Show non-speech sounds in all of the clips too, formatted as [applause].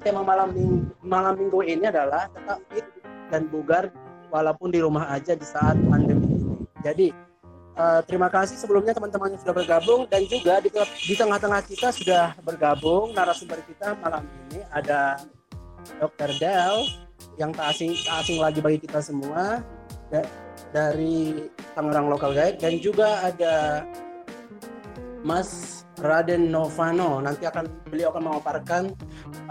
tema malam minggu, malam minggu ini adalah tetap fit dan bugar walaupun di rumah aja di saat pandemi ini. Jadi uh, terima kasih sebelumnya teman-teman yang sudah bergabung dan juga di, di tengah-tengah kita sudah bergabung narasumber kita malam ini ada Dr. Del yang tak asing tak asing lagi bagi kita semua da, dari Tangerang Local Guide dan juga ada Mas Raden Novano nanti akan beliau akan memaparkan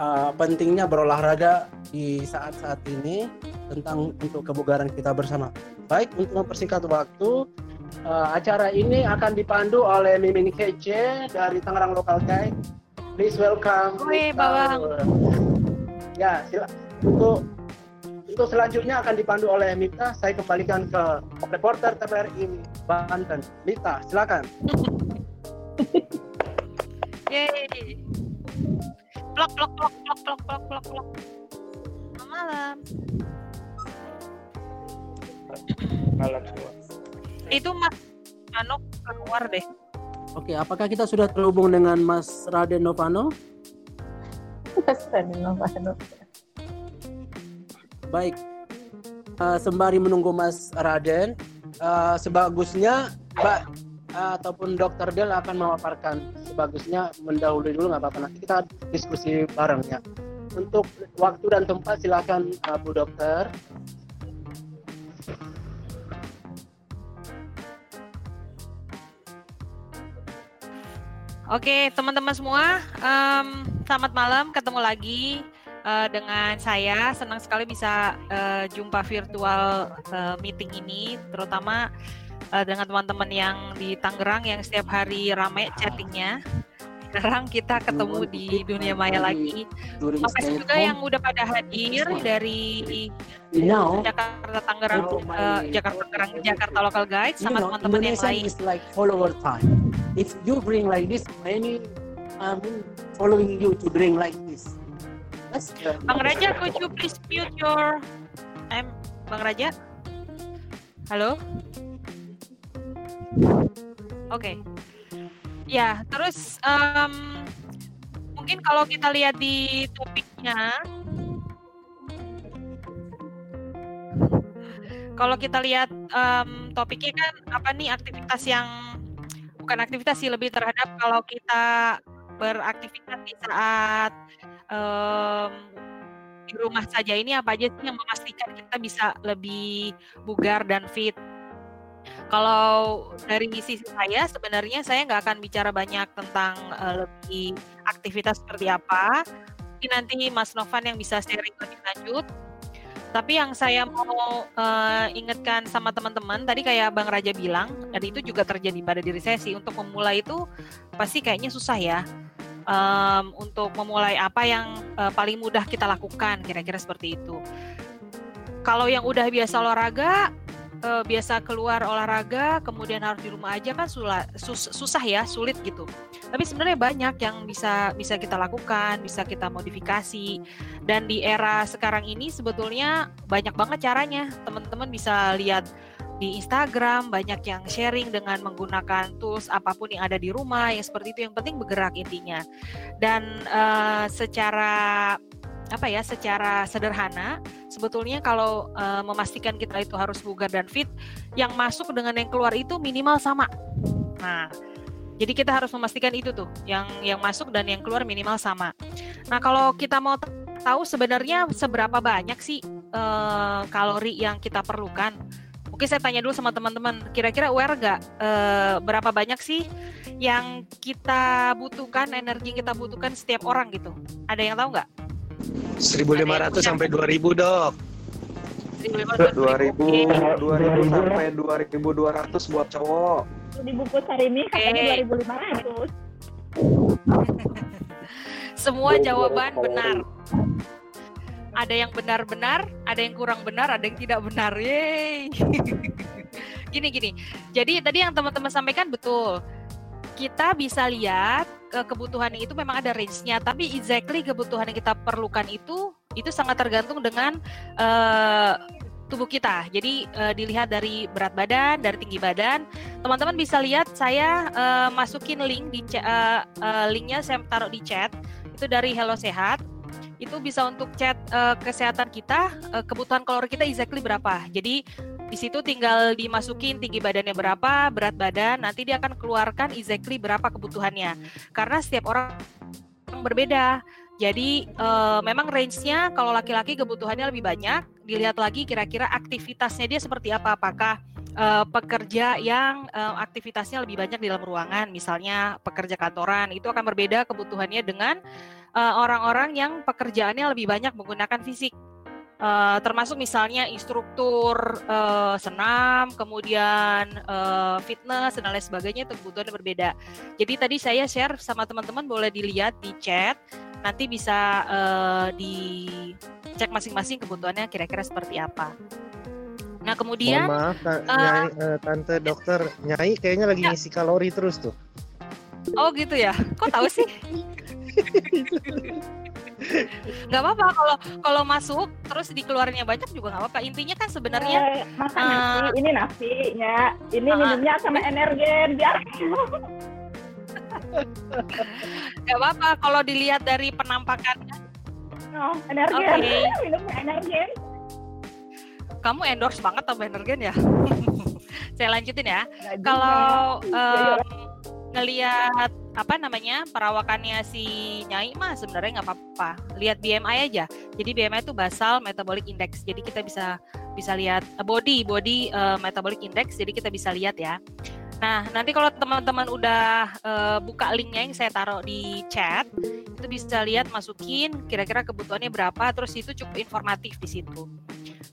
uh, pentingnya berolahraga di saat-saat ini tentang untuk kebugaran kita bersama. Baik untuk mempersingkat waktu uh, acara ini akan dipandu oleh Mimin Kece dari Tangerang Local Guide. Please welcome. Wih, Bawang. Ya, silakan. Untuk untuk selanjutnya akan dipandu oleh Mita. Saya kembalikan ke reporter TVRI Banten. Mita, silakan. [laughs] Yeay. Blok, blok, blok, blok, blok, blok, blok, blok. Malam. Malam semua. Itu Mas Anu keluar deh. Oke, apakah kita sudah terhubung dengan Mas Raden Novano? Mas Raden Novano. Baik. Uh, sembari menunggu Mas Raden, uh, sebagusnya Mbak ataupun Dokter Del akan memaparkan sebagusnya mendahului dulu nggak apa-apa nanti kita diskusi bareng ya untuk waktu dan tempat silakan uh, Bu Dokter Oke, teman-teman semua, um, selamat malam. Ketemu lagi uh, dengan saya. Senang sekali bisa uh, jumpa virtual uh, meeting ini, terutama uh, dengan teman-teman yang di Tangerang yang setiap hari rame chattingnya. Sekarang kita ketemu di dunia maya lagi. Makasih juga yang udah pada hadir dari Jakarta Tangerang, uh, Jakarta Tangerang, Jakarta Local Guide sama teman-teman yang lain. Is like follower time. If you bring like this, many um, following you to bring like this. That's Bang Raja, could you please mute your I'm Bang Raja? Halo? Oke. Okay. Ya, terus um, mungkin kalau kita lihat di topiknya, kalau kita lihat um, topiknya kan apa nih aktivitas yang bukan aktivitas sih lebih terhadap kalau kita beraktivitas di saat um, di rumah saja ini apa aja sih yang memastikan kita bisa lebih bugar dan fit kalau dari sisi saya sebenarnya saya nggak akan bicara banyak tentang uh, lebih aktivitas seperti apa. Mungkin nanti Mas Novan yang bisa sharing lebih lanjut. Tapi yang saya mau uh, ingatkan sama teman-teman tadi kayak Bang Raja bilang, dan itu juga terjadi pada diri saya sih untuk memulai itu pasti kayaknya susah ya. Um, untuk memulai apa yang uh, paling mudah kita lakukan kira-kira seperti itu. Kalau yang udah biasa olahraga, uh, biasa keluar olahraga kemudian harus di rumah aja kan sula, sus, susah ya sulit gitu. Tapi sebenarnya banyak yang bisa bisa kita lakukan bisa kita modifikasi. Dan di era sekarang ini sebetulnya banyak banget caranya. Teman-teman bisa lihat di Instagram banyak yang sharing dengan menggunakan tools apa pun yang ada di rumah yang seperti itu yang penting bergerak intinya. Dan uh, secara apa ya secara sederhana sebetulnya kalau uh, memastikan kita itu harus bugar dan fit yang masuk dengan yang keluar itu minimal sama. Nah jadi kita harus memastikan itu tuh yang yang masuk dan yang keluar minimal sama. Nah kalau kita mau tahu sebenarnya seberapa banyak sih uh, kalori yang kita perlukan mungkin saya tanya dulu sama teman-teman kira-kira aware nggak uh, berapa banyak sih yang kita butuhkan energi yang kita butuhkan setiap orang gitu? Ada yang tahu nggak 1500 sampai 2000 dok. 2000 2000 2000 sampai 2200 buat cowok. Di buku hari ini katanya 2500 [laughs] semua jawaban benar. ada yang benar-benar, ada yang kurang benar, ada yang tidak benar. Yeay. [laughs] gini gini. Jadi tadi yang teman-teman sampaikan betul kita bisa lihat ke kebutuhan itu memang ada range-nya, tapi exactly kebutuhan yang kita perlukan itu itu sangat tergantung dengan uh, tubuh kita. Jadi uh, dilihat dari berat badan, dari tinggi badan. Teman-teman bisa lihat saya uh, masukin link di uh, uh, linknya saya taruh di chat itu dari Hello Sehat. itu bisa untuk chat uh, kesehatan kita, uh, kebutuhan kalori kita exactly berapa. Jadi di situ tinggal dimasukin tinggi badannya berapa, berat badan, nanti dia akan keluarkan exactly berapa kebutuhannya. Karena setiap orang berbeda. Jadi uh, memang range-nya kalau laki-laki kebutuhannya lebih banyak, dilihat lagi kira-kira aktivitasnya dia seperti apa. Apakah uh, pekerja yang uh, aktivitasnya lebih banyak di dalam ruangan, misalnya pekerja kantoran, itu akan berbeda kebutuhannya dengan orang-orang uh, yang pekerjaannya lebih banyak menggunakan fisik. Uh, termasuk misalnya instruktur uh, senam, kemudian uh, fitness dan lain sebagainya itu kebutuhannya berbeda. Jadi tadi saya share sama teman-teman boleh dilihat di chat, nanti bisa uh, dicek masing-masing kebutuhannya kira-kira seperti apa. Nah kemudian, Mohon maaf, ta uh, nyai, uh, tante dokter Nyai kayaknya lagi ya. ngisi kalori terus tuh. Oh gitu ya? Kok tahu sih? [laughs] nggak apa-apa kalau kalau masuk terus dikeluarinnya banyak juga nggak apa-apa. Intinya kan sebenarnya eh, makan uh, nasi ini nasinya ini uh, minumnya sama energen biar [laughs] nggak apa-apa kalau dilihat dari penampakannya. Oh, energen okay. [laughs] minumnya energen. Kamu endorse banget sama energen ya? [laughs] Saya lanjutin ya. Kalau um, ngelihat apa namanya perawakannya si Nyai mah sebenarnya nggak apa-apa. Lihat BMI aja. Jadi BMI itu basal metabolic index. Jadi kita bisa bisa lihat uh, body body uh, metabolic index. Jadi kita bisa lihat ya. Nah, nanti kalau teman-teman udah uh, buka linknya yang saya taruh di chat, itu bisa lihat masukin kira-kira kebutuhannya berapa, terus itu cukup informatif di situ.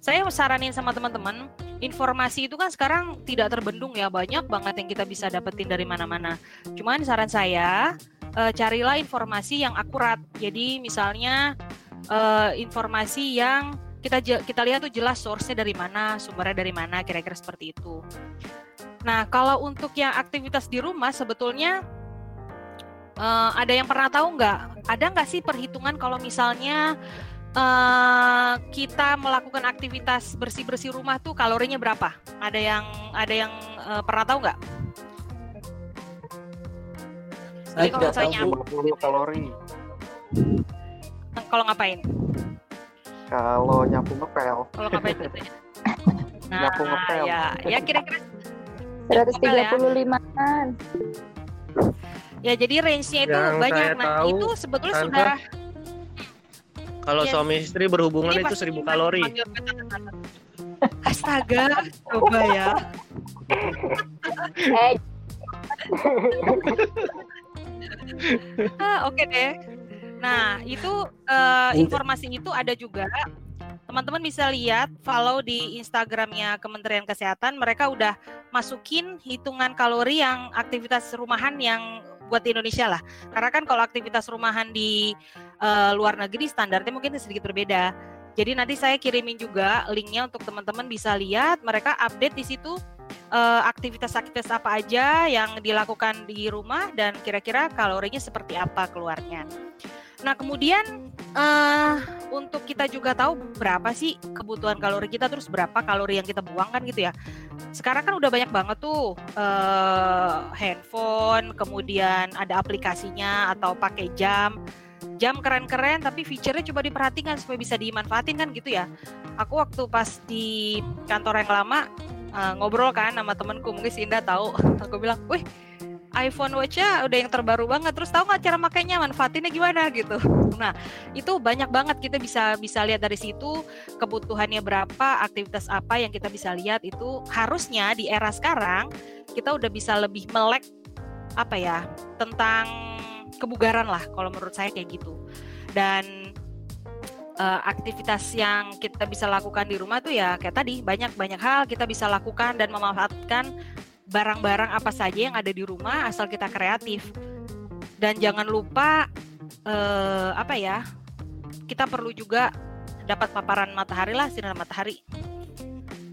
Saya saranin sama teman-teman, informasi itu kan sekarang tidak terbendung ya, banyak banget yang kita bisa dapetin dari mana-mana. Cuman saran saya, uh, carilah informasi yang akurat. Jadi misalnya uh, informasi yang kita kita lihat tuh jelas source-nya dari mana, sumbernya dari mana, kira-kira seperti itu. Nah, kalau untuk yang aktivitas di rumah sebetulnya uh, ada yang pernah tahu nggak? Ada nggak sih perhitungan kalau misalnya uh, kita melakukan aktivitas bersih-bersih rumah tuh kalorinya berapa? Ada yang ada yang uh, pernah tahu nggak? Saya tidak tahu 50 kalori. Kalau ngapain? Kalau nyapu ngepel. Kalau ngapain [laughs] Nah, nyapu ngepel. Ya, ya kira-kira 135-an. Ya. ya jadi range-nya itu yang banyak. Nah, tahu, itu sebetulnya sudah kalau yes. suami istri berhubungan Ini itu 1000 kalori. Astaga, coba ya. [laughs] Eh. [laughs] ah, Oke okay deh. Nah, itu uh, informasi itu ada juga teman-teman bisa lihat follow di Instagramnya Kementerian Kesehatan mereka udah masukin hitungan kalori yang aktivitas rumahan yang buat di Indonesia lah karena kan kalau aktivitas rumahan di uh, luar negeri standarnya mungkin sedikit berbeda jadi nanti saya kirimin juga linknya untuk teman-teman bisa lihat mereka update di situ uh, aktivitas-aktivitas apa aja yang dilakukan di rumah dan kira-kira kalorinya seperti apa keluarnya. Nah, kemudian uh, untuk kita juga tahu berapa sih kebutuhan kalori kita terus berapa kalori yang kita buang kan gitu ya. Sekarang kan udah banyak banget tuh uh, handphone, kemudian ada aplikasinya atau pakai jam. Jam keren-keren tapi fiturnya coba diperhatikan supaya bisa dimanfaatin kan gitu ya. Aku waktu pas di kantor yang lama uh, ngobrol kan sama temenku mungkin Sinda tahu. [laughs] Aku bilang, "Wih, iPhone Watch-nya udah yang terbaru banget. Terus tahu nggak cara makainya, manfaatinnya gimana gitu. Nah, itu banyak banget kita bisa bisa lihat dari situ kebutuhannya berapa, aktivitas apa yang kita bisa lihat itu harusnya di era sekarang kita udah bisa lebih melek apa ya tentang kebugaran lah kalau menurut saya kayak gitu. Dan uh, aktivitas yang kita bisa lakukan di rumah tuh ya kayak tadi banyak banyak hal kita bisa lakukan dan memanfaatkan barang-barang apa saja yang ada di rumah asal kita kreatif. Dan jangan lupa eh, apa ya? Kita perlu juga dapat paparan matahari lah sinar matahari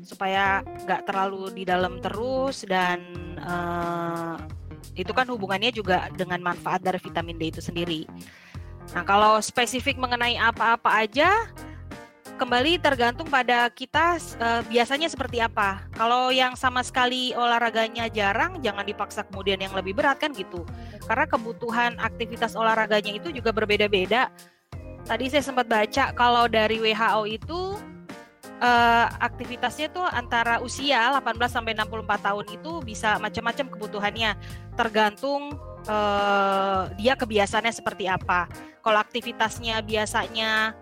supaya nggak terlalu di dalam terus dan eh, itu kan hubungannya juga dengan manfaat dari vitamin D itu sendiri. Nah kalau spesifik mengenai apa-apa aja kembali tergantung pada kita uh, biasanya seperti apa. Kalau yang sama sekali olahraganya jarang, jangan dipaksa kemudian yang lebih berat kan gitu. Karena kebutuhan aktivitas olahraganya itu juga berbeda-beda. tadi saya sempat baca kalau dari WHO itu eh, aktivitasnya tuh antara usia 18 sampai 64 tahun itu bisa macam-macam kebutuhannya tergantung eh, dia kebiasaannya seperti apa. Kalau aktivitasnya biasanya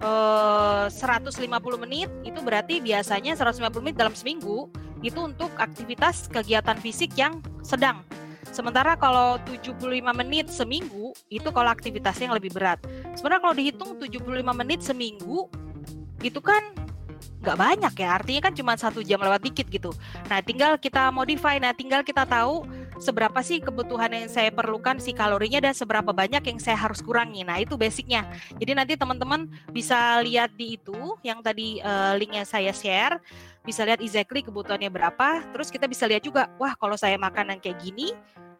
eh, 150 menit itu berarti biasanya 150 menit dalam seminggu itu untuk aktivitas kegiatan fisik yang sedang. Sementara kalau 75 menit seminggu itu kalau aktivitasnya yang lebih berat. Sebenarnya kalau dihitung 75 menit seminggu itu kan nggak banyak ya. Artinya kan cuma satu jam lewat dikit gitu. Nah tinggal kita modify. Nah tinggal kita tahu seberapa sih kebutuhan yang saya perlukan si kalorinya dan seberapa banyak yang saya harus kurangi. Nah itu basicnya. Jadi nanti teman-teman bisa lihat di itu yang tadi uh, linknya saya share. Bisa lihat exactly kebutuhannya berapa. Terus kita bisa lihat juga wah kalau saya makan yang kayak gini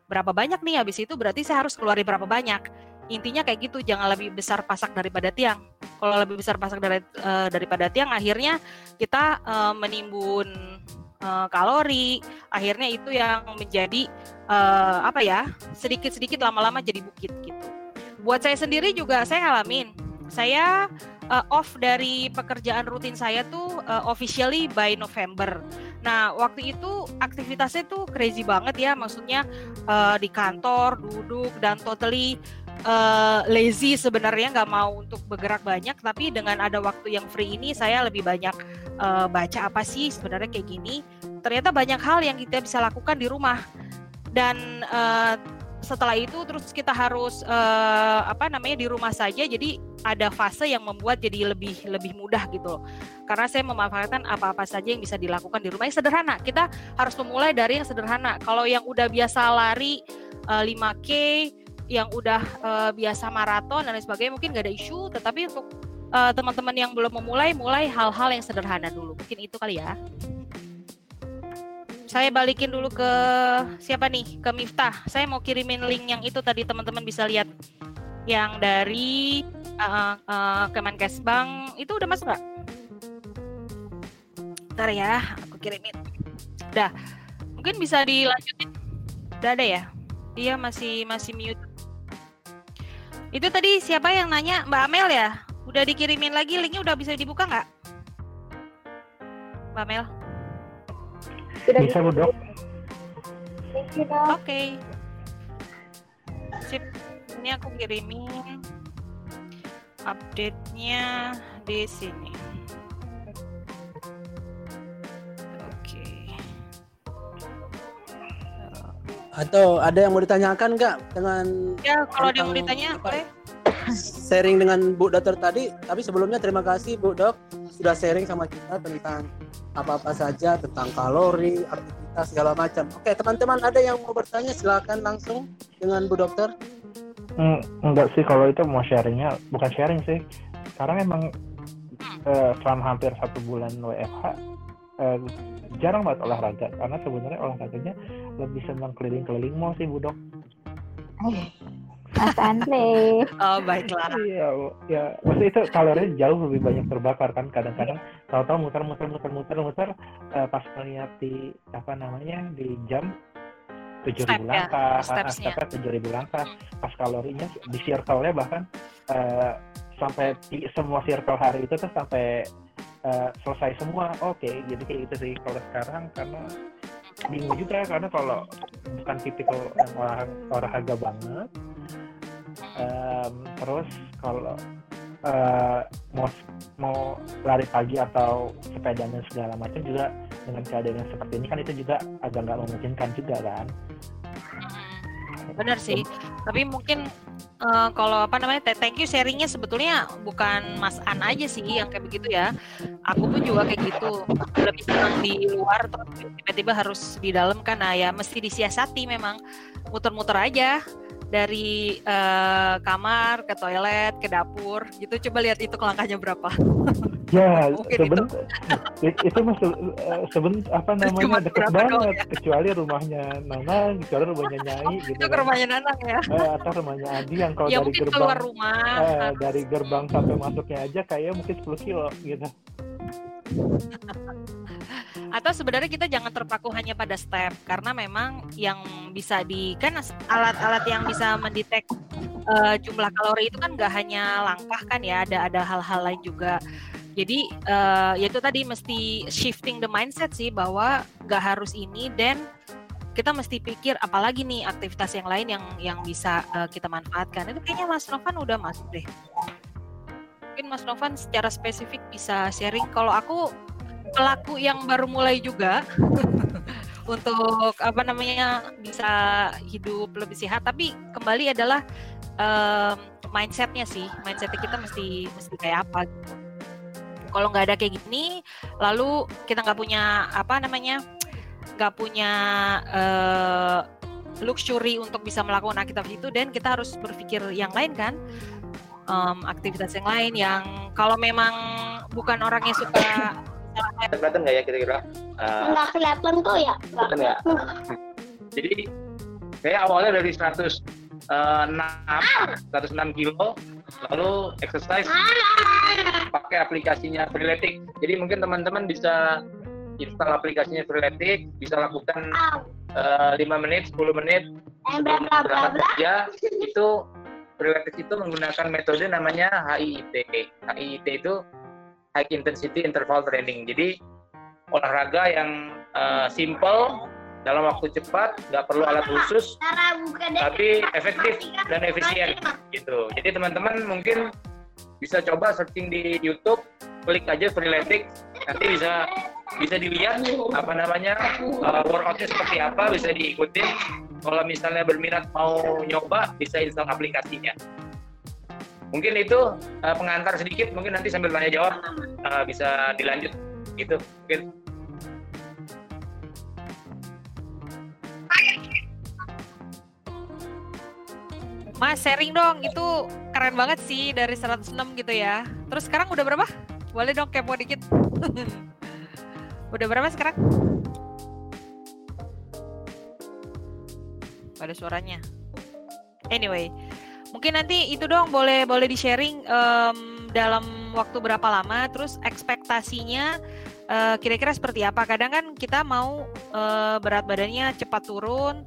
berapa banyak nih? Habis itu berarti saya harus keluarin berapa banyak intinya kayak gitu jangan lebih besar pasak daripada tiang. Kalau lebih besar pasak dari, uh, daripada tiang akhirnya kita uh, menimbun uh, kalori. Akhirnya itu yang menjadi uh, apa ya sedikit-sedikit lama-lama jadi bukit gitu. Buat saya sendiri juga saya alamin saya uh, off dari pekerjaan rutin saya tuh uh, officially by November. Nah, waktu itu aktivitasnya tuh crazy banget ya, maksudnya uh, di kantor, duduk dan totally uh, lazy sebenarnya nggak mau untuk bergerak banyak tapi dengan ada waktu yang free ini saya lebih banyak uh, baca apa sih sebenarnya kayak gini. Ternyata banyak hal yang kita bisa lakukan di rumah. Dan uh, setelah itu terus kita harus uh, apa namanya di rumah saja. Jadi ada fase yang membuat jadi lebih lebih mudah gitu. Karena saya memanfaatkan apa-apa saja yang bisa dilakukan di rumah. Yang sederhana kita harus memulai dari yang sederhana. Kalau yang udah biasa lari uh, 5k yang udah uh, biasa maraton dan lain sebagainya mungkin gak ada isu tetapi untuk uh, teman-teman yang belum memulai mulai hal-hal yang sederhana dulu. Mungkin itu kali ya. Saya balikin dulu ke siapa nih? Ke Miftah. Saya mau kirimin link yang itu tadi teman-teman bisa lihat. Yang dari uh, uh, Kemenkes Bank. Itu udah masuk nggak? Ntar ya aku kirimin. Udah mungkin bisa dilanjutin. Udah ada ya. Dia masih masih mute itu tadi siapa yang nanya Mbak Amel ya? Udah dikirimin lagi linknya udah bisa dibuka nggak? Mbak Amel? Sudah Bisa Bu Dok. Oke. Okay. Sip. Ini aku kirimin update-nya di sini. Atau ada yang mau ditanyakan nggak dengan Ya, kalau dia mau Tentang ditanya boleh. sharing dengan Bu Dokter tadi? Tapi sebelumnya terima kasih Bu Dok sudah sharing sama kita tentang apa-apa saja tentang kalori, aktivitas segala macam. Oke, teman-teman ada yang mau bertanya silakan langsung dengan Bu Dokter. Hmm, enggak sih kalau itu mau sharingnya bukan sharing sih. Sekarang emang eh, selama hampir satu bulan WFH eh, jarang banget olahraga karena sebenarnya olahraganya lebih senang keliling-keliling mall sih Bu Dok. Mas Andre. Oh, baiklah. Iya, ya maksudnya itu kalorinya jauh lebih banyak terbakar kan kadang-kadang tahu-tahu muter-muter muter-muter muter eh, pas melihat di apa namanya di jam tujuh ribu ya, langkah, stepsnya. tujuh ribu langkah, pas kalorinya di circle-nya bahkan eh, sampai di semua circle hari itu tuh sampai eh, selesai semua. Oke, jadi kayak gitu sih kalau sekarang karena bingung juga karena kalau bukan tipikal yang olahraga, olahraga banget Em, terus kalau eh, mau mau lari pagi atau sepeda dan segala macam juga dengan keadaan yang seperti ini kan itu juga agak nggak memungkinkan juga kan Benar sih. Tapi mungkin eh, kalau apa namanya th- thank you sharingnya sebetulnya bukan Mas An aja sih yang kayak begitu ya. Aku pun juga kayak gitu. Lebih senang di luar tiba-tiba harus di dalam kan. Nah ya mesti disiasati memang muter-muter aja dari eh, kamar ke toilet ke dapur gitu. Coba lihat itu langkahnya berapa. [laughs] ya seben it- [laughs] itu mah se- eh, seben apa namanya doang banget kecuali rumahnya Nana kecuali rumahnya [laughs] Nyai gitu itu ke kan. rumahnya Nanang ya. Eh, atau rumahnya Adi yang kalau ya dari gerbang keluar rumah. eh, dari gerbang sampai masuknya aja kayaknya mungkin 10 kilo gitu atau sebenarnya kita jangan terpaku hanya pada step karena memang yang bisa di kan alat-alat yang bisa mendetek uh, jumlah kalori itu kan nggak hanya langkah kan ya, ada ada hal-hal lain juga. Jadi uh, ya itu tadi mesti shifting the mindset sih bahwa nggak harus ini dan kita mesti pikir apalagi nih aktivitas yang lain yang yang bisa uh, kita manfaatkan. Itu kayaknya Mas Novan udah masuk deh. Mungkin Mas Novan secara spesifik bisa sharing. Kalau aku pelaku yang baru mulai juga [laughs] untuk apa namanya bisa hidup lebih sehat. Tapi kembali adalah um, mindsetnya sih. Mindsetnya kita mesti mesti kayak apa gitu. Kalau nggak ada kayak gini lalu kita nggak punya apa namanya nggak punya uh, luxury untuk bisa melakukan aktivitas itu dan kita harus berpikir yang lain kan. Um, aktivitas yang lain yang kalau memang bukan orang yang suka kelihatan nggak ya kira-kira? Uh, nggak kelihatan kok ya. Kelihatan ya. Jadi saya awalnya dari 106 106 kilo, lalu exercise pakai aplikasinya Freeletics. Jadi mungkin teman-teman bisa install aplikasinya Freeletics, bisa lakukan uh, 5 menit, 10 menit berangkat kerja. Itu Freeletics itu menggunakan metode namanya HIIT. HIIT itu high intensity interval training. Jadi olahraga yang uh, simple dalam waktu cepat, nggak perlu alat khusus, tapi efektif dan efisien gitu. Jadi teman-teman mungkin bisa coba searching di YouTube, klik aja Freeletics, nanti bisa bisa dilihat apa namanya uh, workoutnya seperti apa, bisa diikuti. Kalau misalnya berminat mau nyoba, bisa install aplikasinya mungkin itu uh, pengantar sedikit mungkin nanti sambil tanya jawab uh, bisa dilanjut gitu mungkin. Mas sharing dong itu keren banget sih dari 106 gitu ya. Terus sekarang udah berapa? Boleh dong kepo dikit. [laughs] Udah berapa sekarang? Ada suaranya. Anyway mungkin nanti itu dong boleh boleh di sharing um, dalam waktu berapa lama terus ekspektasinya uh, kira-kira seperti apa. Kadang kan kita mau uh, berat badannya cepat turun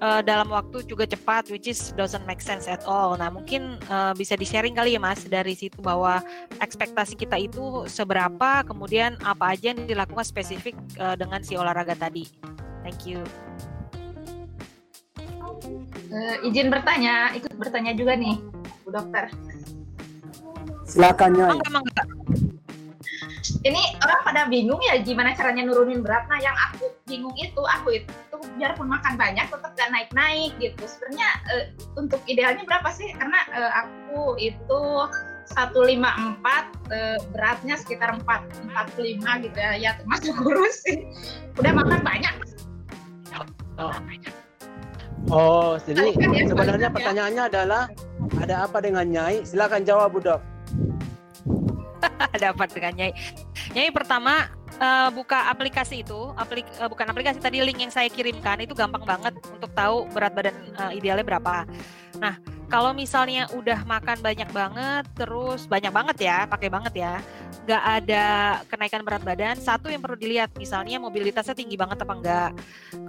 uh, dalam waktu juga cepat which is doesn't make sense at all. Nah mungkin uh, bisa di sharing kali ya mas dari situ bahwa ekspektasi kita itu seberapa kemudian apa aja yang dilakukan spesifik uh, dengan si olahraga tadi. Thank you uh, izin bertanya, ikut bertanya juga nih, Bu Dokter. Silakan Nyai. Ini orang pada bingung ya gimana caranya nurunin berat. Nah, yang aku bingung itu, aku itu biarpun makan banyak tetap gak naik-naik gitu. Sebenarnya uh, untuk idealnya berapa sih? Karena uh, aku itu 154 uh, beratnya sekitar 4 45 gitu ya. Ya termasuk kurus sih. Udah makan banyak. Oh. Oh, jadi ya, sebenarnya ya. pertanyaannya adalah ada apa dengan Nyai? Silakan jawab, Bu Dok. [laughs] ada apa dengan Nyai? Nyai pertama uh, buka aplikasi itu, aplik, uh, bukan aplikasi tadi link yang saya kirimkan itu gampang banget untuk tahu berat badan uh, idealnya berapa. Nah, kalau misalnya udah makan banyak banget, terus banyak banget ya, pakai banget ya, nggak ada kenaikan berat badan, satu yang perlu dilihat, misalnya mobilitasnya tinggi banget apa enggak.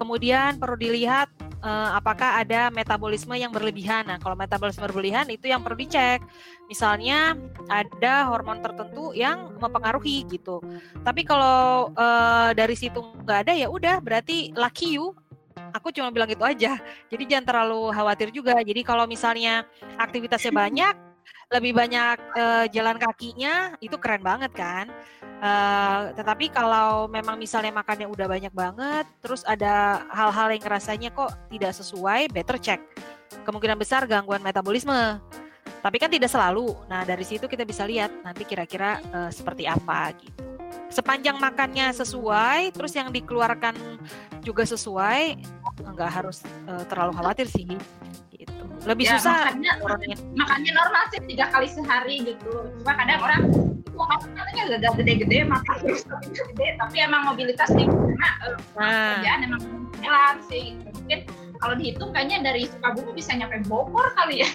Kemudian perlu dilihat uh, apakah ada metabolisme yang berlebihan. Nah, kalau metabolisme berlebihan itu yang perlu dicek. Misalnya ada hormon tertentu yang mempengaruhi gitu. Tapi kalau uh, dari situ nggak ada ya udah berarti lucky you. Aku cuma bilang gitu aja. Jadi jangan terlalu khawatir juga. Jadi kalau misalnya aktivitasnya banyak, lebih banyak uh, jalan kakinya, itu keren banget kan. Uh, tetapi kalau memang misalnya makannya udah banyak banget, terus ada hal-hal yang rasanya kok tidak sesuai, better check. Kemungkinan besar gangguan metabolisme. Tapi kan tidak selalu. Nah dari situ kita bisa lihat nanti kira-kira uh, seperti apa gitu. Sepanjang makannya sesuai, terus yang dikeluarkan juga sesuai, nggak harus uh, terlalu khawatir sih. Gitu. Lebih ya, susah. Makannya, makannya normal sih tiga kali sehari gitu. Cuma kadang orang katanya gak gede-gede makan terus gede tapi emang mobilitas nih karena uh, nah. kerjaan emang jalan sih mungkin kalau dihitung kayaknya dari Sukabumi bisa nyampe Bogor kali ya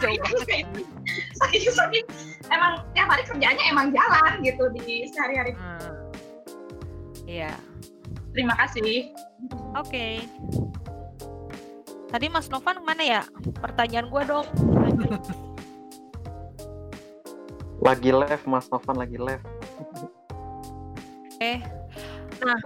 jauh banget saking emang tiap hari kerjanya emang jalan gitu di sehari-hari hmm. iya terima kasih oke okay. Tadi Mas Novan mana ya? Pertanyaan gue dong. [laughs] Lagi live, Mas Novan lagi live. Eh, nah.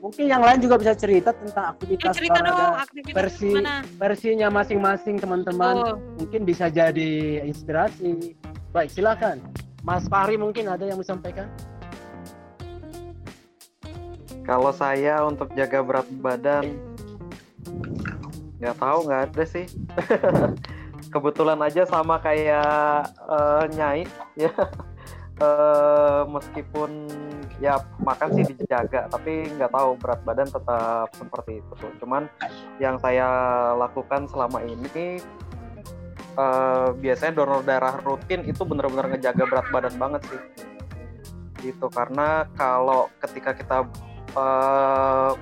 Mungkin yang lain juga bisa cerita tentang aktivitas ya, cerita dong, aktivitas versi gimana? versinya masing-masing teman-teman. Oh. Mungkin bisa jadi inspirasi. Baik, silakan. Mas Fahri mungkin ada yang mau sampaikan? Kalau saya untuk jaga berat badan, nggak tahu nggak ada sih. [laughs] Kebetulan aja sama kayak uh, Nyai ya. Uh, [laughs] meskipun ya makan sih dijaga, tapi nggak tahu berat badan tetap seperti itu. Cuman yang saya lakukan selama ini uh, biasanya donor darah rutin itu benar-benar ngejaga berat badan banget sih. Gitu karena kalau ketika kita uh,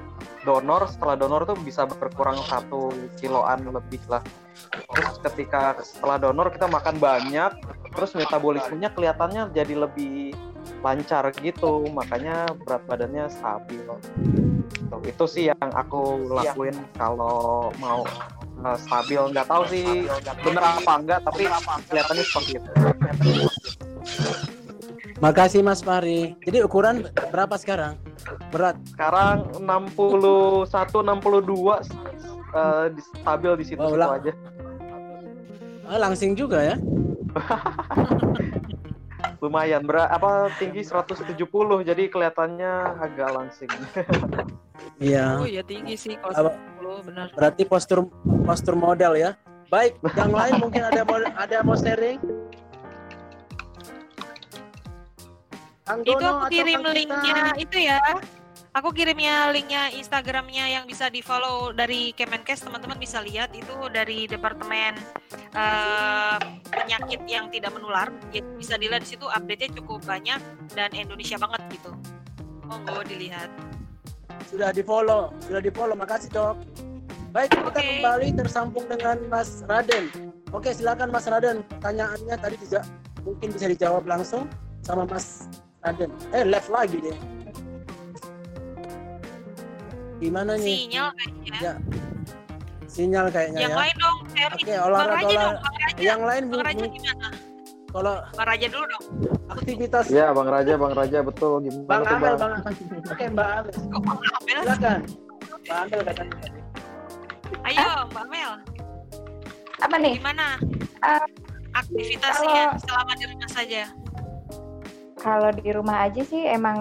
donor setelah donor tuh bisa berkurang satu kiloan lebih lah. Terus ketika setelah donor kita makan banyak terus metabolismenya kelihatannya jadi lebih lancar gitu. Makanya berat badannya stabil. Tuh, itu sih yang aku lakuin kalau mau uh, stabil. Nggak tahu sih bener apa enggak tapi kelihatannya seperti itu Makasih Mas Fahri. Jadi ukuran berapa sekarang? Berat? Sekarang 61 62 uh, stabil di situ, oh, situ aja. Ah, langsing juga ya. [laughs] Lumayan berat apa tinggi 170 jadi kelihatannya agak langsing. [laughs] Iya. Oh iya tinggi sih kalau 170 benar. Berarti postur postur model ya. Baik, yang lain mungkin ada mau ada mau sharing? Itu aku kirim linknya itu ya. Aku kirimnya linknya Instagramnya yang bisa di follow dari Kemenkes teman-teman bisa lihat. Itu dari departemen uh, penyakit yang tidak menular. Ya, bisa dilihat di situ update-nya cukup banyak dan Indonesia banget gitu. Monggo dilihat. Sudah di follow sudah di follow makasih dok baik kita okay. kembali tersambung dengan Mas Raden. Oke silakan Mas Raden. Pertanyaannya tadi tidak mungkin bisa dijawab langsung sama Mas Raden. Eh left lagi deh gimana nih? Sinyal kayaknya. Ya. Sinyal kayaknya yang ya. lain dong oke okay, olahraga. olah... dong, yang lain Bang Raja gimana? kalau Bang Raja dulu dong. aktivitas ya Bang Raja Bang Raja betul. Gimana Bang tuh, Amel bang? Bang oke Mbak Amel. Kok Bang Amel? Silakan. Mbak Amel katanya. Ayo Mbak Amel. Apa nih? Gimana? Uh, aktivitasnya kalau... selama di rumah saja kalau di rumah aja sih emang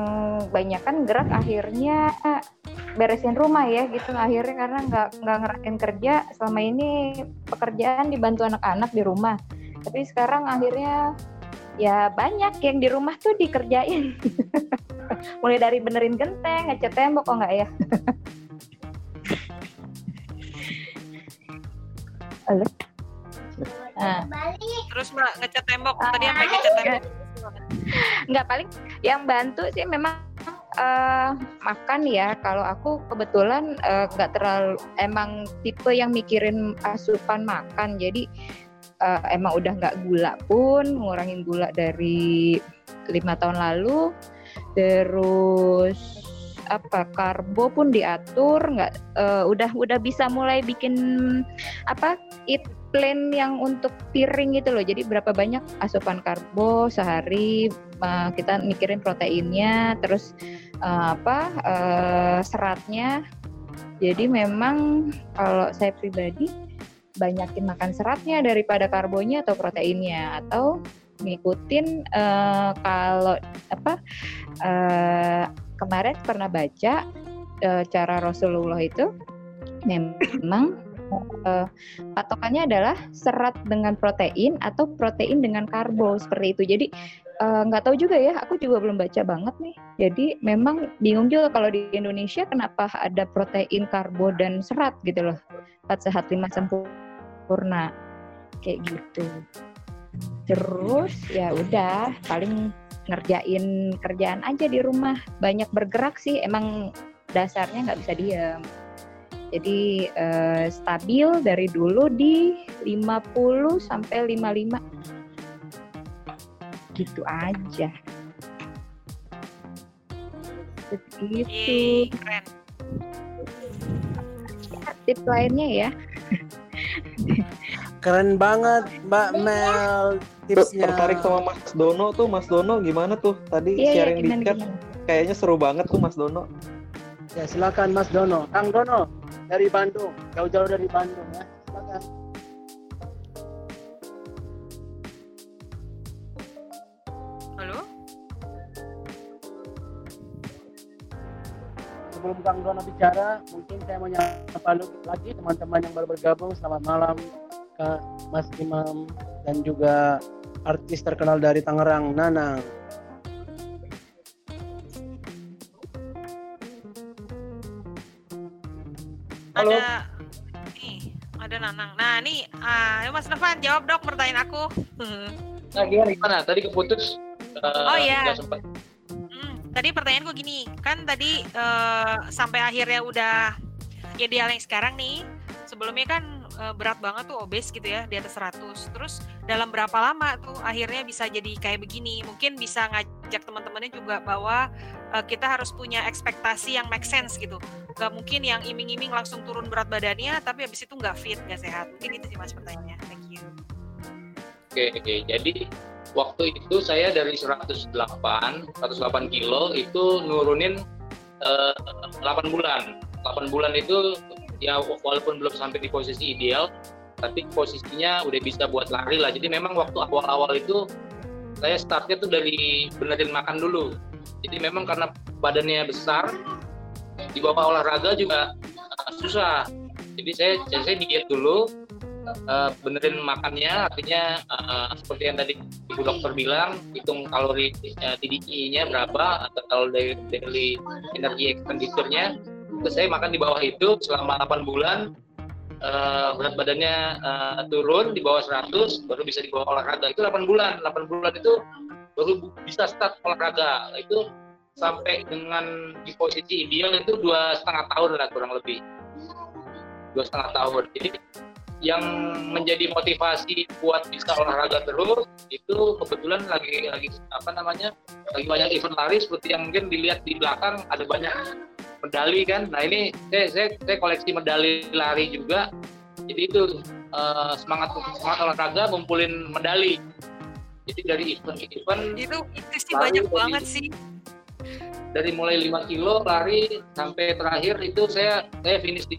banyak kan gerak akhirnya beresin rumah ya gitu. Akhirnya karena nggak nggak ngerasain kerja selama ini pekerjaan dibantu anak-anak di rumah. Tapi sekarang akhirnya ya banyak yang di rumah tuh dikerjain. [laughs] Mulai dari benerin genteng ngecat tembok kok nggak ya? Halo? Nah. Terus mbak ngecat tembok. Tadi apa ngecat tembok? Nggak paling yang bantu sih memang uh, makan ya. Kalau aku kebetulan nggak uh, terlalu emang tipe yang mikirin asupan makan. Jadi uh, emang udah nggak gula pun ngurangin gula dari lima tahun lalu. Terus apa karbo pun diatur nggak uh, udah udah bisa mulai bikin apa eat plan yang untuk piring gitu loh. Jadi berapa banyak asupan karbo sehari uh, kita mikirin proteinnya, terus uh, apa uh, seratnya. Jadi memang kalau saya pribadi banyakin makan seratnya daripada karbonya atau proteinnya atau ngikutin uh, kalau apa uh, kemarin pernah baca uh, cara Rasulullah itu memang uh, patokannya adalah serat dengan protein atau protein dengan karbo seperti itu. Jadi nggak uh, tahu juga ya, aku juga belum baca banget nih. Jadi memang bingung juga kalau di Indonesia kenapa ada protein, karbo dan serat gitu loh. Empat sehat lima sempurna kayak gitu. Terus ya udah paling ngerjain kerjaan aja di rumah. Banyak bergerak sih, emang dasarnya nggak bisa diam. Jadi uh, stabil dari dulu di 50 sampai 55. Gitu aja. Begitu. keren. tip lainnya ya. Keren banget Mbak Mel tipsnya. Tertarik sama Mas Dono tuh, Mas Dono gimana tuh? Tadi Iya, iya, sharing di gimana, chat gimana? kayaknya seru banget tuh Mas Dono. Ya silakan Mas Dono. Kang Dono dari Bandung, jauh-jauh dari Bandung ya. Silakan. Halo? Sebelum Kang Dono bicara, mungkin saya mau nyapa lagi teman-teman yang baru bergabung. Selamat malam Kak Mas Imam dan juga artis terkenal dari Tangerang, Nanang. Halo. Ada nih, ada Nanang. Nah, nih ah, ayo Mas Novan jawab dong pertanyaan aku. Nah, gimana, gimana? Tadi keputus. eh, Oh, iya. sempat. Hmm, tadi pertanyaanku gini, kan tadi eh, sampai akhirnya udah ideal yang sekarang nih. Sebelumnya kan eh, berat banget tuh obes gitu ya, di atas 100. Terus dalam berapa lama tuh akhirnya bisa jadi kayak begini? Mungkin bisa ngajak teman-temannya juga bahwa eh, kita harus punya ekspektasi yang make sense gitu. Gak mungkin yang iming-iming langsung turun berat badannya, tapi habis itu nggak fit, nggak sehat. Mungkin itu sih mas pertanyaannya. Thank you. Oke, oke. Jadi waktu itu saya dari 108, 108 kilo itu nurunin eh, 8 bulan. 8 bulan itu ya walaupun belum sampai di posisi ideal, tapi posisinya udah bisa buat lari lah. Jadi memang waktu awal-awal itu saya startnya tuh dari benerin makan dulu. Jadi memang karena badannya besar, di bawah olahraga juga eh, susah. Jadi saya saya diet dulu, eh, benerin makannya artinya eh, seperti yang tadi ibu dokter bilang hitung kalori eh, TDI-nya berapa atau kalau dari daily energy expenditure-nya terus saya makan di bawah itu selama 8 bulan eh, berat badannya eh, turun di bawah 100 baru bisa di bawah olahraga. Itu 8 bulan 8 bulan itu baru bisa start olahraga. Itu sampai dengan di posisi ideal itu dua setengah tahun lah kurang lebih. Dua setengah tahun. Jadi yang menjadi motivasi buat bisa olahraga terus itu kebetulan lagi lagi apa namanya lagi banyak event lari seperti yang mungkin dilihat di belakang ada banyak medali kan. Nah ini saya saya, saya koleksi medali lari juga. Jadi itu eh, semangat semangat olahraga ngumpulin medali. Jadi dari event ke event Itu itu sih banyak dari- banget sih. dari mulai 5 kilo lari sampai terakhir itu saya saya finish di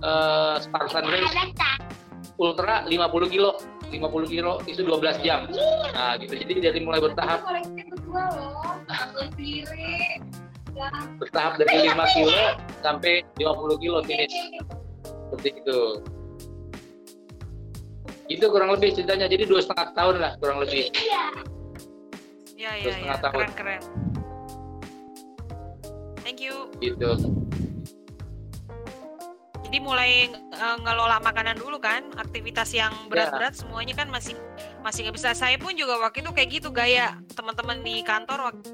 eh, Spartan Race. Ultra 50 kilo 50 kilo itu 12 jam. Nah gitu. Jadi dari mulai bertahap bertahap dari 5 kilo sampai 50 kilo finish seperti itu itu kurang lebih ceritanya jadi dua setengah tahun lah kurang lebih Ya Dua ya setengah ya, tahun. keren keren. Thank you. gitu Jadi mulai eh, ngelola makanan dulu kan, aktivitas yang Ya. berat-berat semuanya kan masih masih nggak bisa. Saya pun juga waktu itu kayak gitu gaya teman-teman di kantor waktu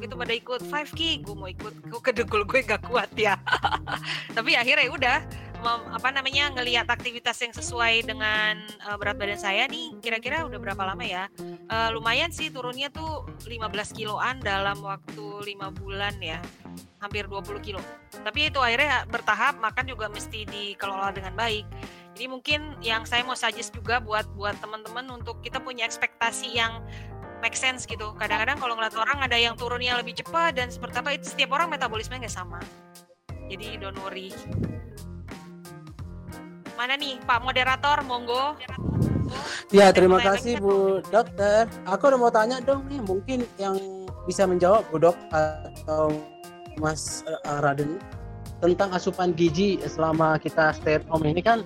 itu pada ikut 5K, gue mau ikut, gue kedegul gue gak kuat ya. [laughs] Tapi akhirnya ya udah apa namanya ngelihat aktivitas yang sesuai dengan eh, berat badan saya nih kira-kira udah berapa lama ya? Eh, lumayan sih turunnya tuh 15 kiloan dalam waktu lima bulan ya. Hampir 20 kilo. Tapi itu akhirnya bertahap makan juga mesti dikelola dengan baik. Jadi mungkin yang saya mau suggest juga buat buat teman-teman untuk kita punya ekspektasi yang make sense gitu. Kadang-kadang kalau ngeliat orang ada yang turunnya lebih cepat dan seperti apa itu setiap orang metabolisme nggak sama. Jadi don't worry. Mana nih Pak moderator? Monggo. Ya, terima kasih Bu Dokter. Aku udah mau tanya dong nih, mungkin yang bisa menjawab Bu Dok atau Mas eh, Raden tentang asupan gizi selama kita stay at home ini kan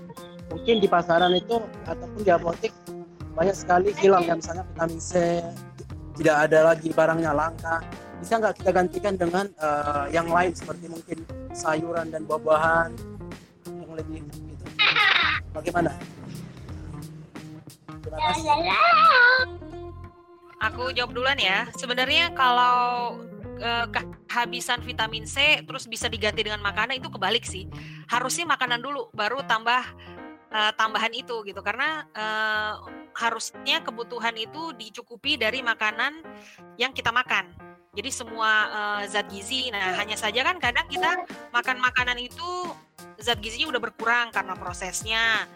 mungkin di pasaran itu ataupun di apotek banyak sekali hilang ya misalnya vitamin C tidak ada lagi barangnya langka bisa nggak kita gantikan dengan eh, yang lain seperti mungkin sayuran dan buah-buahan yang lebih gitu bagaimana? Aku jawab duluan ya. Sebenarnya kalau eh, kehabisan vitamin C terus bisa diganti dengan makanan itu kebalik sih. Harusnya makanan dulu baru tambah eh, tambahan itu gitu karena eh, harusnya kebutuhan itu dicukupi dari makanan yang kita makan. Jadi semua eh, zat gizi. Nah, hanya saja kan kadang kita makan makanan itu zat gizinya udah berkurang karena prosesnya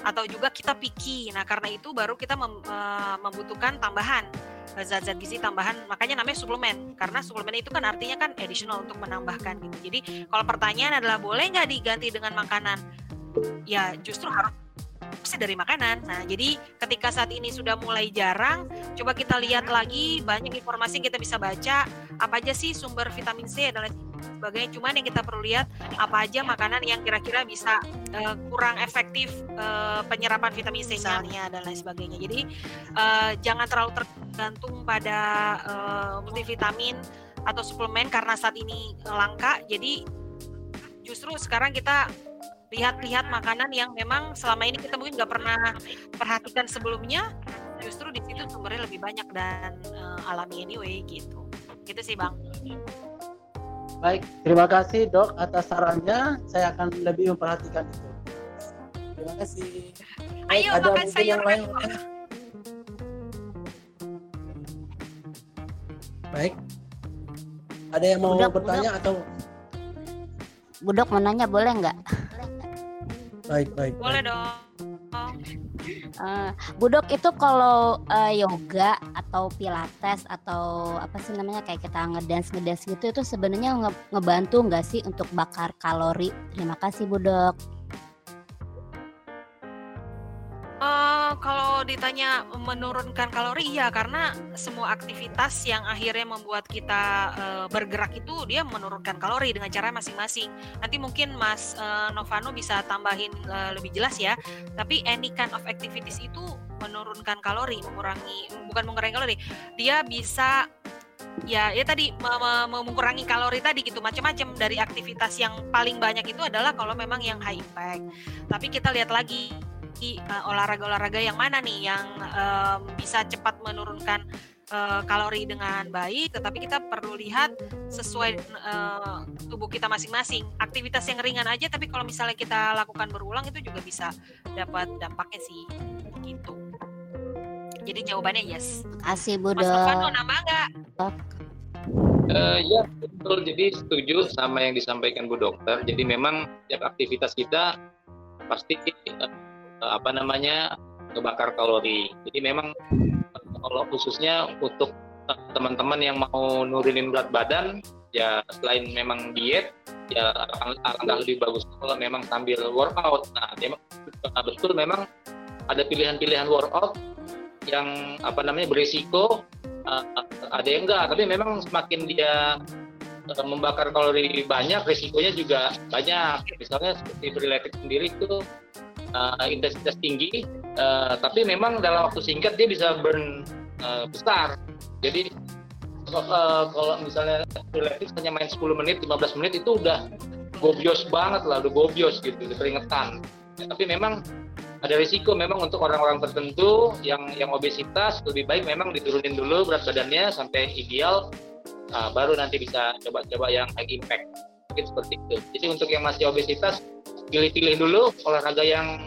atau juga kita picky. Nah, karena itu baru kita mem, uh, membutuhkan tambahan eh, zat-zat gizi tambahan. Makanya namanya suplemen. Karena suplemen itu kan artinya kan additional untuk menambahkan gitu. Jadi, kalau pertanyaan adalah boleh nggak diganti dengan makanan? Ya, justru harus dari makanan. Nah, jadi ketika saat ini sudah mulai jarang, coba kita lihat lagi banyak informasi yang kita bisa baca apa aja sih sumber vitamin C dan lain sebagainya. Cuman yang kita perlu lihat apa aja makanan yang kira-kira bisa uh, kurang efektif uh, penyerapan vitamin C misalnya dan lain sebagainya. Jadi uh, jangan terlalu tergantung pada uh, multivitamin atau suplemen karena saat ini langka. Jadi justru sekarang kita lihat-lihat makanan yang memang selama ini kita mungkin nggak pernah perhatikan sebelumnya justru di situ sumbernya lebih banyak dan uh, alami anyway gitu gitu sih bang Baik, terima kasih dok atas sarannya. Saya akan lebih memperhatikan itu. Terima kasih. Baik, Ayo ada makan sayur yang lain. Baik. Ada yang mau Budok, bertanya budok. atau Budok mau nanya boleh nggak? Baik baik. boleh baik. dong Eh, Budok itu kalau eh, yoga atau pilates atau apa sih namanya kayak kita ngedance ngedance gitu itu sebenarnya nge- ngebantu nggak sih untuk bakar kalori? Terima kasih Budok. Eh, kalau ditanya menurunkan kalori iya karena semua aktivitas yang akhirnya membuat kita eh, bergerak itu dia menurunkan kalori dengan cara masing-masing. Nanti mungkin Mas eh, Novano bisa tambahin eh, lebih jelas ya. Tapi any kind of activities itu menurunkan kalori, mengurangi bukan mengurangi kalori. Dia bisa ya ya tadi me- me- me- mengurangi kalori tadi gitu macam-macam dari aktivitas yang paling banyak itu adalah kalau memang yang high impact. Tapi kita lihat lagi uh, olahraga-olahraga yang mana nih yang em, bisa cepat menurunkan uh, kalori dengan baik, tetapi kita perlu lihat sesuai uh, tubuh kita masing-masing. Aktivitas yang ringan aja, tapi kalau misalnya kita lakukan berulang itu juga bisa dapat dampaknya sih, gitu. Jadi jawabannya yes. Kasih Mas Novano Budok. nambah nggak? Eh, ya betul jadi setuju sama yang disampaikan Bu Dokter. Jadi memang setiap aktivitas kita pasti eh, apa namanya ngebakar kalori. Jadi memang eh, kalau khususnya untuk eh, teman-teman yang mau nurunin berat badan, ya selain memang diet, ya alangkah lebih bagus kalau memang sambil workout. Nah, memang eh, betul memang ada pilihan-pilihan workout yang apa namanya berisiko uh, ada yang enggak tapi memang semakin dia uh, membakar kalori banyak risikonya juga banyak misalnya seperti freeletics sendiri itu uh, intensitas tinggi uh, tapi memang dalam waktu singkat dia bisa burn uh, besar. Jadi uh, kalau misalnya freeletics hanya main 10 menit 15 menit itu udah gobios banget lah udah gobios gitu keringetan. Ya, tapi memang ada risiko memang untuk orang-orang tertentu yang yang obesitas lebih baik memang diturunin dulu berat badannya sampai ideal nah, baru nanti bisa coba-coba yang high impact mungkin seperti itu jadi untuk yang masih obesitas pilih-pilih dulu olahraga yang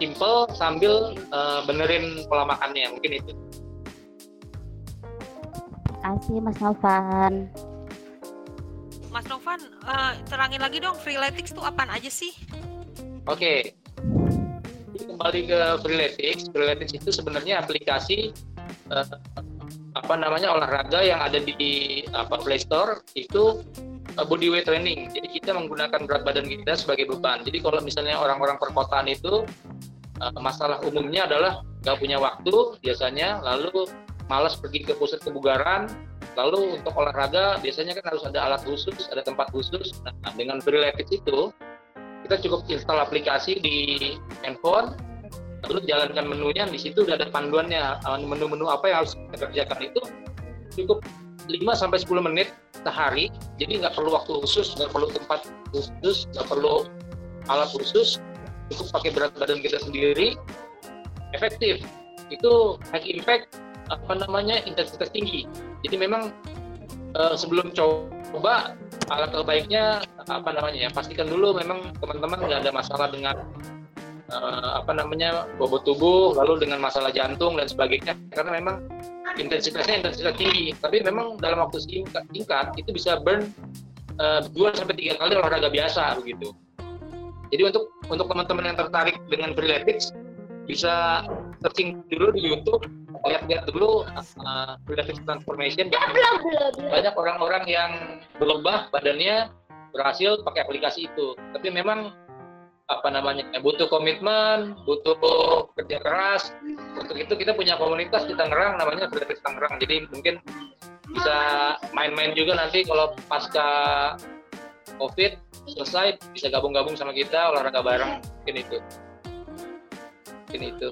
simple sambil uh, benerin pola makannya mungkin itu Kasih Mas Novan. Mas Novan, eh, terangin lagi dong freeletics itu apaan aja sih? Oke. Jadi kembali ke Freeletics. Freeletics itu sebenarnya aplikasi eh, apa namanya olahraga yang ada di apa Play Store itu body weight training. Jadi kita menggunakan berat badan kita sebagai beban. Jadi kalau misalnya orang-orang perkotaan itu eh, masalah umumnya adalah nggak punya waktu biasanya, lalu malas pergi ke pusat kebugaran, lalu untuk olahraga biasanya kan harus ada alat khusus, ada tempat khusus. Nah, dengan Freeletics itu kita cukup install aplikasi di handphone lalu jalankan menunya di situ udah ada panduannya uh, menu-menu apa yang harus kita kerjakan itu cukup 5 sampai 10 menit sehari. Jadi nggak perlu waktu khusus nggak perlu tempat khusus nggak perlu alat khusus. Cukup pakai berat badan kita sendiri. Efektif. Itu high impact apa namanya intensitas tinggi. Jadi memang uh, sebelum coba alat terbaiknya apa namanya ya pastikan dulu memang teman-teman nggak ada masalah dengan uh, apa namanya bobot tubuh lalu dengan masalah jantung dan sebagainya. Karena memang intensitasnya intensitas tinggi tapi memang dalam waktu singkat, singkat itu bisa burn uh, 2 sampai tiga kali olahraga biasa begitu Jadi untuk untuk teman-teman yang tertarik dengan freeletics bisa searching dulu di YouTube, lihat-lihat dulu uh, freeletics transformation. [laughs] Banyak orang-orang yang berubah badannya berhasil pakai aplikasi itu. Tapi memang apa namanya butuh komitmen, butuh kerja keras. Untuk itu kita punya komunitas di Tangerang namanya Freeletics Tangerang. Jadi mungkin bisa main-main juga nanti kalau pasca COVID selesai bisa gabung-gabung sama kita olahraga bareng mungkin itu mungkin itu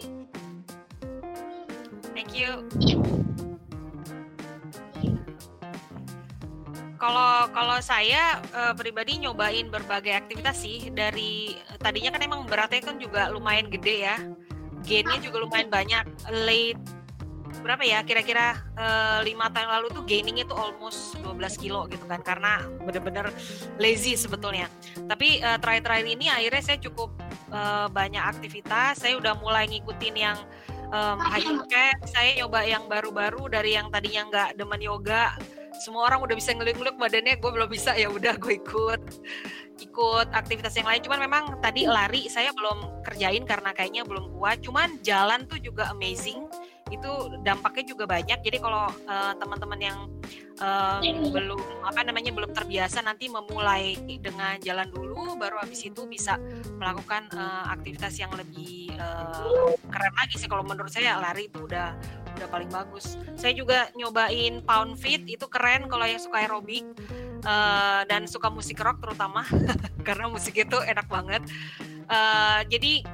thank you kalau kalau saya uh, pribadi nyobain berbagai aktivitas sih. Dari tadinya kan emang beratnya kan juga lumayan gede ya. Gainnya juga lumayan banyak. Late berapa ya kira-kira uh, lima tahun lalu tuh gainingnya tuh almost 12 kilo gitu kan. Karena bener-bener lazy sebetulnya. Tapi uh, terakhir-terakhir ini akhirnya saya cukup uh, banyak aktivitas. Saya udah mulai ngikutin yang um, hiking saya nyoba yang baru-baru dari yang tadinya nggak demen yoga semua orang udah bisa ngelik-ngelik badannya gue belum bisa ya udah gue ikut. Ikut aktivitas yang lain. Cuman memang tadi lari saya belum kerjain karena kayaknya belum kuat. Cuman jalan tuh juga amazing itu dampaknya juga banyak. Jadi kalau uh, teman-teman yang uh, belum apa namanya belum terbiasa nanti memulai dengan jalan dulu, baru habis itu bisa melakukan uh, aktivitas yang lebih uh, keren lagi sih. Kalau menurut saya lari itu udah udah paling bagus. Saya juga nyobain pound fit itu keren kalau yang suka aerobik. Uh, dan suka musik rock terutama [laughs] karena musik itu enak banget. Uh, jadi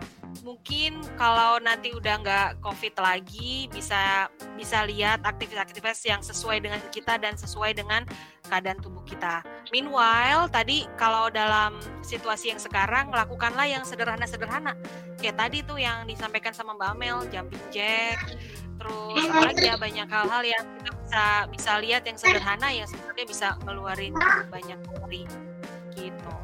mungkin kalau nanti udah nggak covid lagi bisa bisa lihat aktivitas-aktivitas yang sesuai dengan kita dan sesuai dengan keadaan tubuh kita. Meanwhile tadi kalau dalam situasi yang sekarang lakukanlah yang sederhana-sederhana kayak tadi tuh yang disampaikan sama Mbak Amel jumping jack terus apalagi ya banyak hal-hal yang kita bisa bisa lihat yang sederhana yang sebenarnya bisa ngeluarin banyak kalori gitu.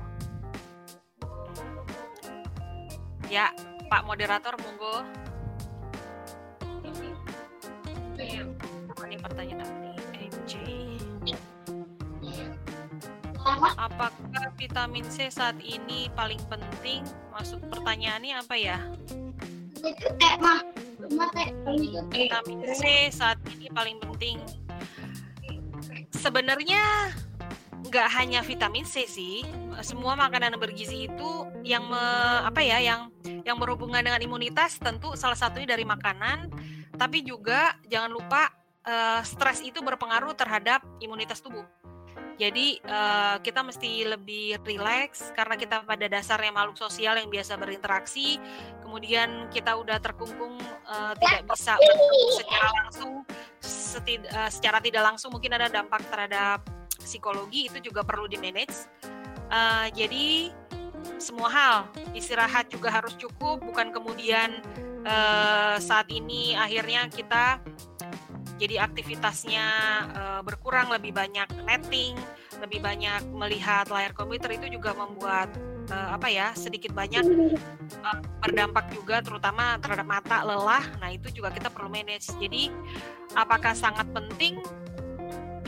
Ya, Pak moderator monggo. Ini pertanyaan dari. Apakah vitamin C saat ini paling penting? Masuk pertanyaannya apa ya? Vitamin C saat ini paling penting. Sebenarnya nggak hanya vitamin C sih, semua makanan bergizi itu yang me, apa ya, yang yang berhubungan dengan imunitas tentu salah satunya dari makanan, tapi juga jangan lupa uh, stres itu berpengaruh terhadap imunitas tubuh. Jadi uh, kita mesti lebih rileks karena kita pada dasarnya makhluk sosial yang biasa berinteraksi. Kemudian kita udah terkungkung uh, tidak bisa secara langsung, setid, uh, secara tidak langsung mungkin ada dampak terhadap psikologi itu juga perlu di manage. Uh, jadi semua hal istirahat juga harus cukup, bukan kemudian uh, saat ini akhirnya kita jadi aktivitasnya uh, berkurang, lebih banyak netting, lebih banyak melihat layar komputer itu juga membuat uh, apa ya sedikit banyak uh, berdampak juga terutama terhadap mata lelah. Nah itu juga kita perlu manage. Jadi apakah sangat penting?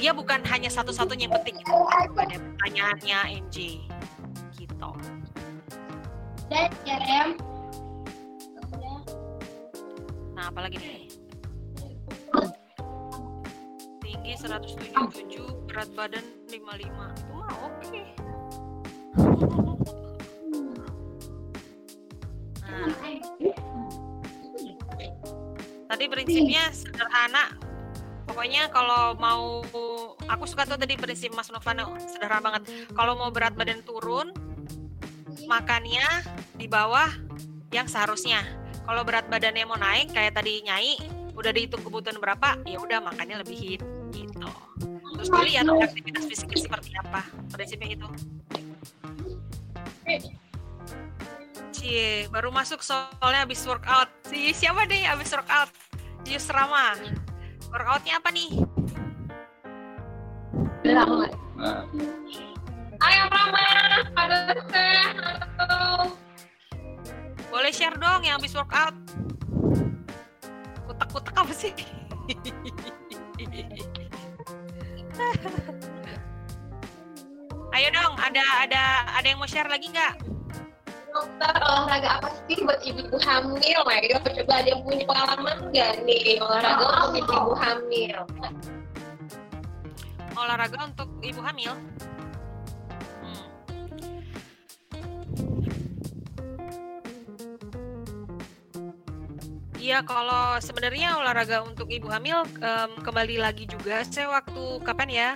Dia bukan hanya satu-satunya yang penting itu pada pertanyaannya MJ gitu. Nah apalagi nih? Tinggi 177 berat badan 55 itu mah oke. Okay. nah. Tadi prinsipnya sederhana pokoknya kalau mau aku suka tuh tadi prinsip Mas Novano sederhana banget. Kalau mau berat badan turun makannya di bawah yang seharusnya. Kalau berat badannya mau naik kayak tadi nyai udah dihitung kebutuhan berapa ya udah makannya lebihin gitu. Terus dilihat aktivitas fisiknya seperti apa prinsipnya itu. Cie, baru masuk soalnya habis workout. Si siapa deh habis workout? Yusrama workoutnya apa nih? Nah. Ayo Rama, ada halo. Boleh share dong yang habis workout. Kutek-kutek apa sih? [laughs] Ayo dong, ada ada ada yang mau share lagi nggak? Dokter olahraga apa sih buat ibu-ibu hamil? Ayo coba ada yang punya pengalaman nggak nih olahraga oh. untuk ibu-ibu hamil? Olahraga untuk ibu hamil? Iya, kalau sebenarnya olahraga untuk ibu hamil um, kembali lagi juga. Saya waktu kapan ya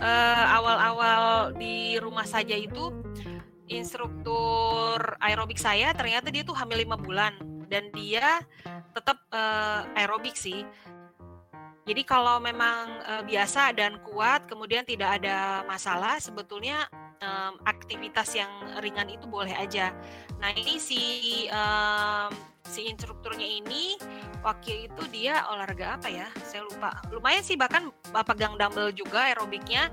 uh, awal-awal di rumah saja itu instruktur aerobik saya ternyata dia tuh hamil lima bulan dan dia tetap uh, aerobik sih. Jadi kalau memang uh, biasa dan kuat, kemudian tidak ada masalah, sebetulnya um, aktivitas yang ringan itu boleh aja. Nah ini si um, si instrukturnya ini wakil itu dia olahraga apa ya saya lupa lumayan sih bahkan pegang dumbbell juga aerobiknya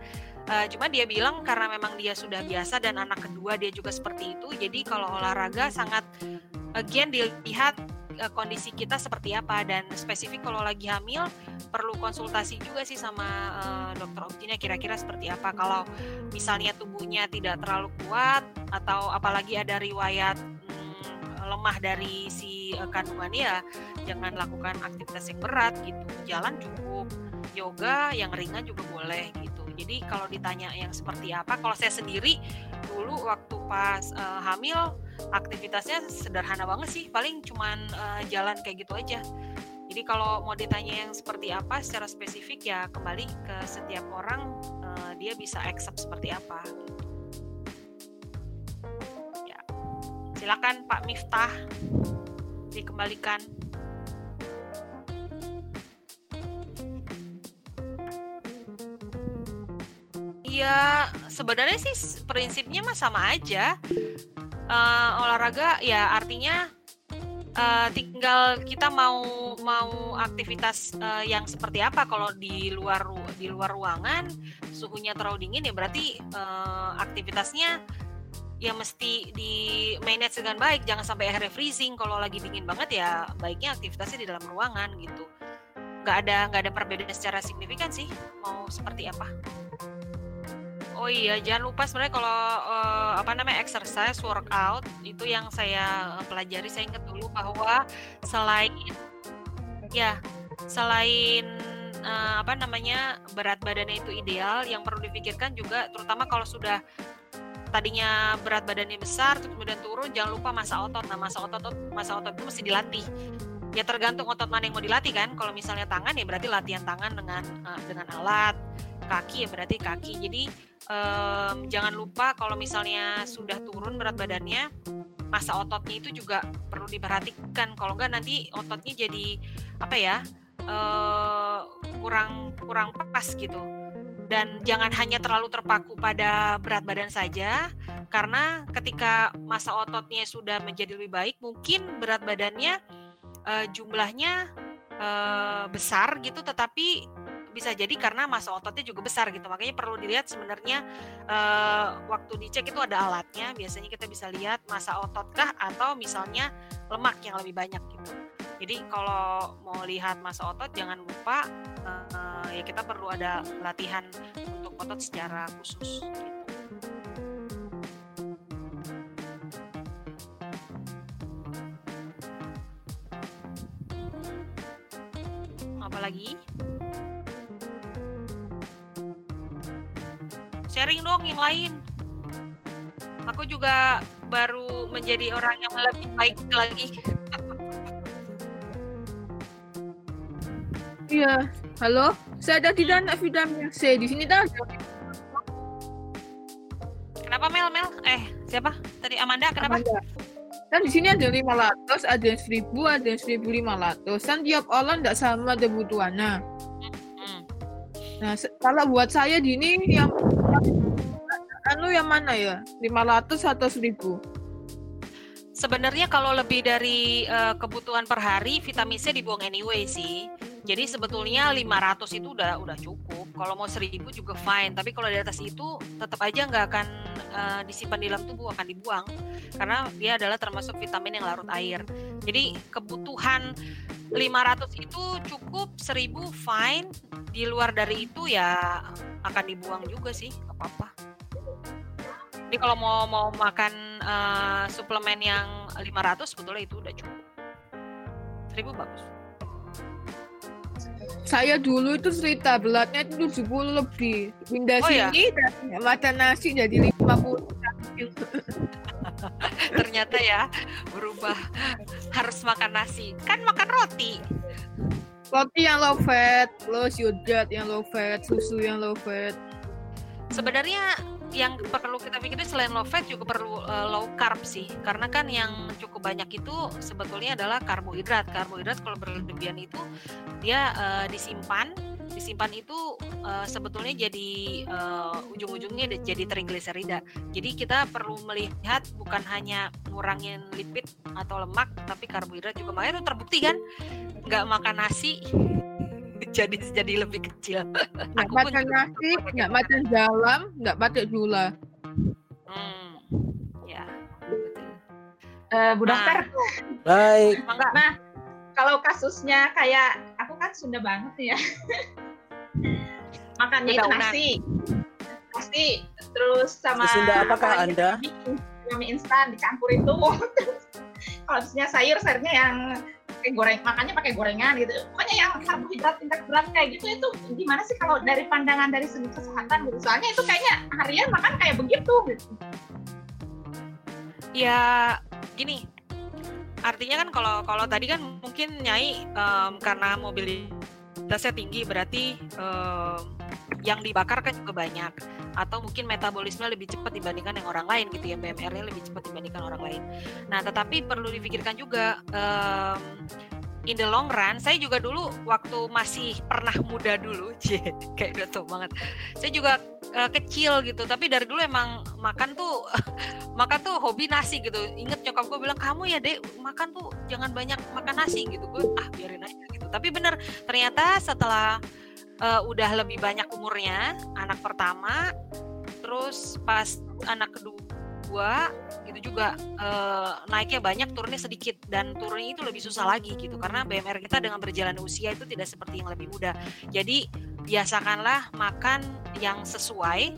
uh, cuma dia bilang karena memang dia sudah biasa dan anak kedua dia juga seperti itu. Jadi kalau olahraga sangat again dilihat uh, kondisi kita seperti apa. Dan spesifik kalau lagi hamil perlu konsultasi juga sih sama uh, dokter obstetri kira-kira seperti apa. Kalau misalnya tubuhnya tidak terlalu kuat atau apalagi ada riwayat lemah dari si uh, kandungannya ya jangan lakukan aktivitas yang berat gitu. Jalan cukup yoga yang ringan juga boleh gitu. Jadi kalau ditanya yang seperti apa kalau saya sendiri dulu waktu pas uh, hamil aktivitasnya sederhana banget sih. Paling cuman uh, jalan kayak gitu aja. Jadi kalau mau ditanya yang seperti apa secara spesifik ya kembali ke setiap orang uh, dia bisa accept seperti apa gitu. Silakan Pak Miftah dikembalikan. Iya, sebenarnya sih prinsipnya mah sama aja. Uh, olahraga ya artinya uh, tinggal kita mau mau aktivitas uh, yang seperti apa kalau di luar di luar ruangan suhunya terlalu dingin ya berarti uh, aktivitasnya ya mesti di manage dengan baik. Jangan sampai akhirnya freezing. Kalau lagi dingin banget ya baiknya aktivitasnya di dalam ruangan gitu. Nggak ada nggak ada perbedaan secara signifikan sih mau seperti apa. Oh iya jangan lupa sebenarnya kalau uh, apa namanya exercise workout itu yang saya pelajari. Saya ingat dulu bahwa selain ya selain uh, apa namanya berat badannya itu ideal yang perlu dipikirkan juga terutama kalau sudah tadinya berat badannya besar terus kemudian turun jangan lupa masa otot. Nah masa otot masa otot itu mesti dilatih. Ya tergantung otot mana yang mau dilatih kan. Kalau misalnya tangan ya berarti latihan tangan dengan uh, dengan alat kaki ya berarti kaki. Jadi um, jangan lupa kalau misalnya sudah turun berat badannya masa ototnya itu juga perlu diperhatikan. Kalau enggak nanti ototnya jadi apa ya uh, kurang kurang pas gitu dan jangan hanya terlalu terpaku pada berat badan saja karena ketika masa ototnya sudah menjadi lebih baik mungkin berat badannya uh, jumlahnya uh, besar gitu tetapi bisa jadi karena masa ototnya juga besar gitu. Makanya perlu dilihat sebenarnya uh, waktu dicek itu ada alatnya. Biasanya kita bisa lihat masa ototkah atau misalnya lemak yang lebih banyak gitu jadi kalau mau lihat masa otot jangan lupa uh, ya kita perlu ada latihan untuk otot secara khusus. Gitu. Apa lagi? Sharing dong yang lain. Aku juga baru menjadi orang yang lebih baik lagi. Iya, halo. Saya ada tidak anak vitamin C di sini ada. Kenapa Mel Mel? Eh siapa? Tadi Amanda kenapa? Amanda. Kan di sini ada 500, ada yang 1000, ada yang 1500. Kan tiap orang tidak sama kebutuhannya. Hmm. Nah, kalau buat saya di ini yang anu yang mana ya? 500 atau 1000? Sebenarnya kalau lebih dari uh, kebutuhan per hari, vitamin C dibuang anyway sih. Jadi sebetulnya 500 itu udah udah cukup. Kalau mau 1000 juga fine, tapi kalau di atas itu tetap aja nggak akan uh, disimpan di dalam tubuh, akan dibuang karena dia adalah termasuk vitamin yang larut air. Jadi kebutuhan 500 itu cukup, 1000 fine. Di luar dari itu ya akan dibuang juga sih, apa-apa. Jadi kalau mau mau makan uh, suplemen yang 500 sebetulnya itu udah cukup. 1000 bagus. Saya dulu itu cerita belatnya itu 70 lebih. Pindah Oh, ya? sini dan makan nasi jadi 50. [laughs] Ternyata ya berubah harus makan nasi. Kan makan roti. Roti yang low fat, terus yogurt yang low fat, susu yang low fat. Sebenarnya yang perlu kita pikirin selain low fat juga perlu uh, low carb sih. Karena kan yang cukup banyak itu sebetulnya adalah karbohidrat. Karbohidrat kalau berlebihan itu dia uh, disimpan disimpan itu uh, sebetulnya jadi uh, ujung-ujungnya jadi trigliserida. Jadi kita perlu melihat bukan hanya ngurangin lipid atau lemak, tapi karbohidrat juga. Makanya itu terbukti kan, nggak makan nasi [laughs] jadi jadi lebih kecil. Nggak Aku pun makan nasi, nggak makan dalam, nggak pakai gula. Hmm, ya. Eh, Bu Nah. Dokter, Baik. nah kalau kasusnya kayak aku kan Sunda banget ya. [laughs] Makannya itu nasi, nasi, terus sama Di Sunda apakah Anda? mie, mie instan dicampur itu. [laughs] Kalau misalnya sayur, sayurnya yang pakai goreng, makannya pakai gorengan gitu. Pokoknya yang karbohidrat tingkat berat kayak gitu itu gimana sih kalau dari pandangan dari segi kesehatan gitu? Soalnya itu kayaknya harian makan kayak begitu gitu. Ya gini, artinya kan kalau kalau tadi kan mungkin nyai em, karena mobilitasnya tinggi berarti em, yang dibakar kan juga banyak. Atau mungkin metabolisme lebih cepat dibandingkan yang orang lain gitu ya BMR-nya lebih cepat dibandingkan orang lain. Nah tetapi perlu dipikirkan juga em, in the long run saya juga dulu waktu masih pernah muda dulu [laughs] cie kayak udah tua banget. Saya juga eh, kecil gitu tapi dari dulu emang makan tuh [laughs] makan tuh hobi nasi gitu. Inget nyokap gue bilang kamu ya dek makan tuh jangan banyak makan nasi gitu. Gue ah biarin aja gitu. Tapi bener ternyata setelah eh, udah lebih banyak umurnya anak pertama terus pas anak kedua gitu juga eh, naiknya banyak turunnya sedikit dan turunnya itu lebih susah lagi gitu karena BMR kita dengan berjalan usia itu tidak seperti yang lebih muda. Jadi biasakanlah makan yang sesuai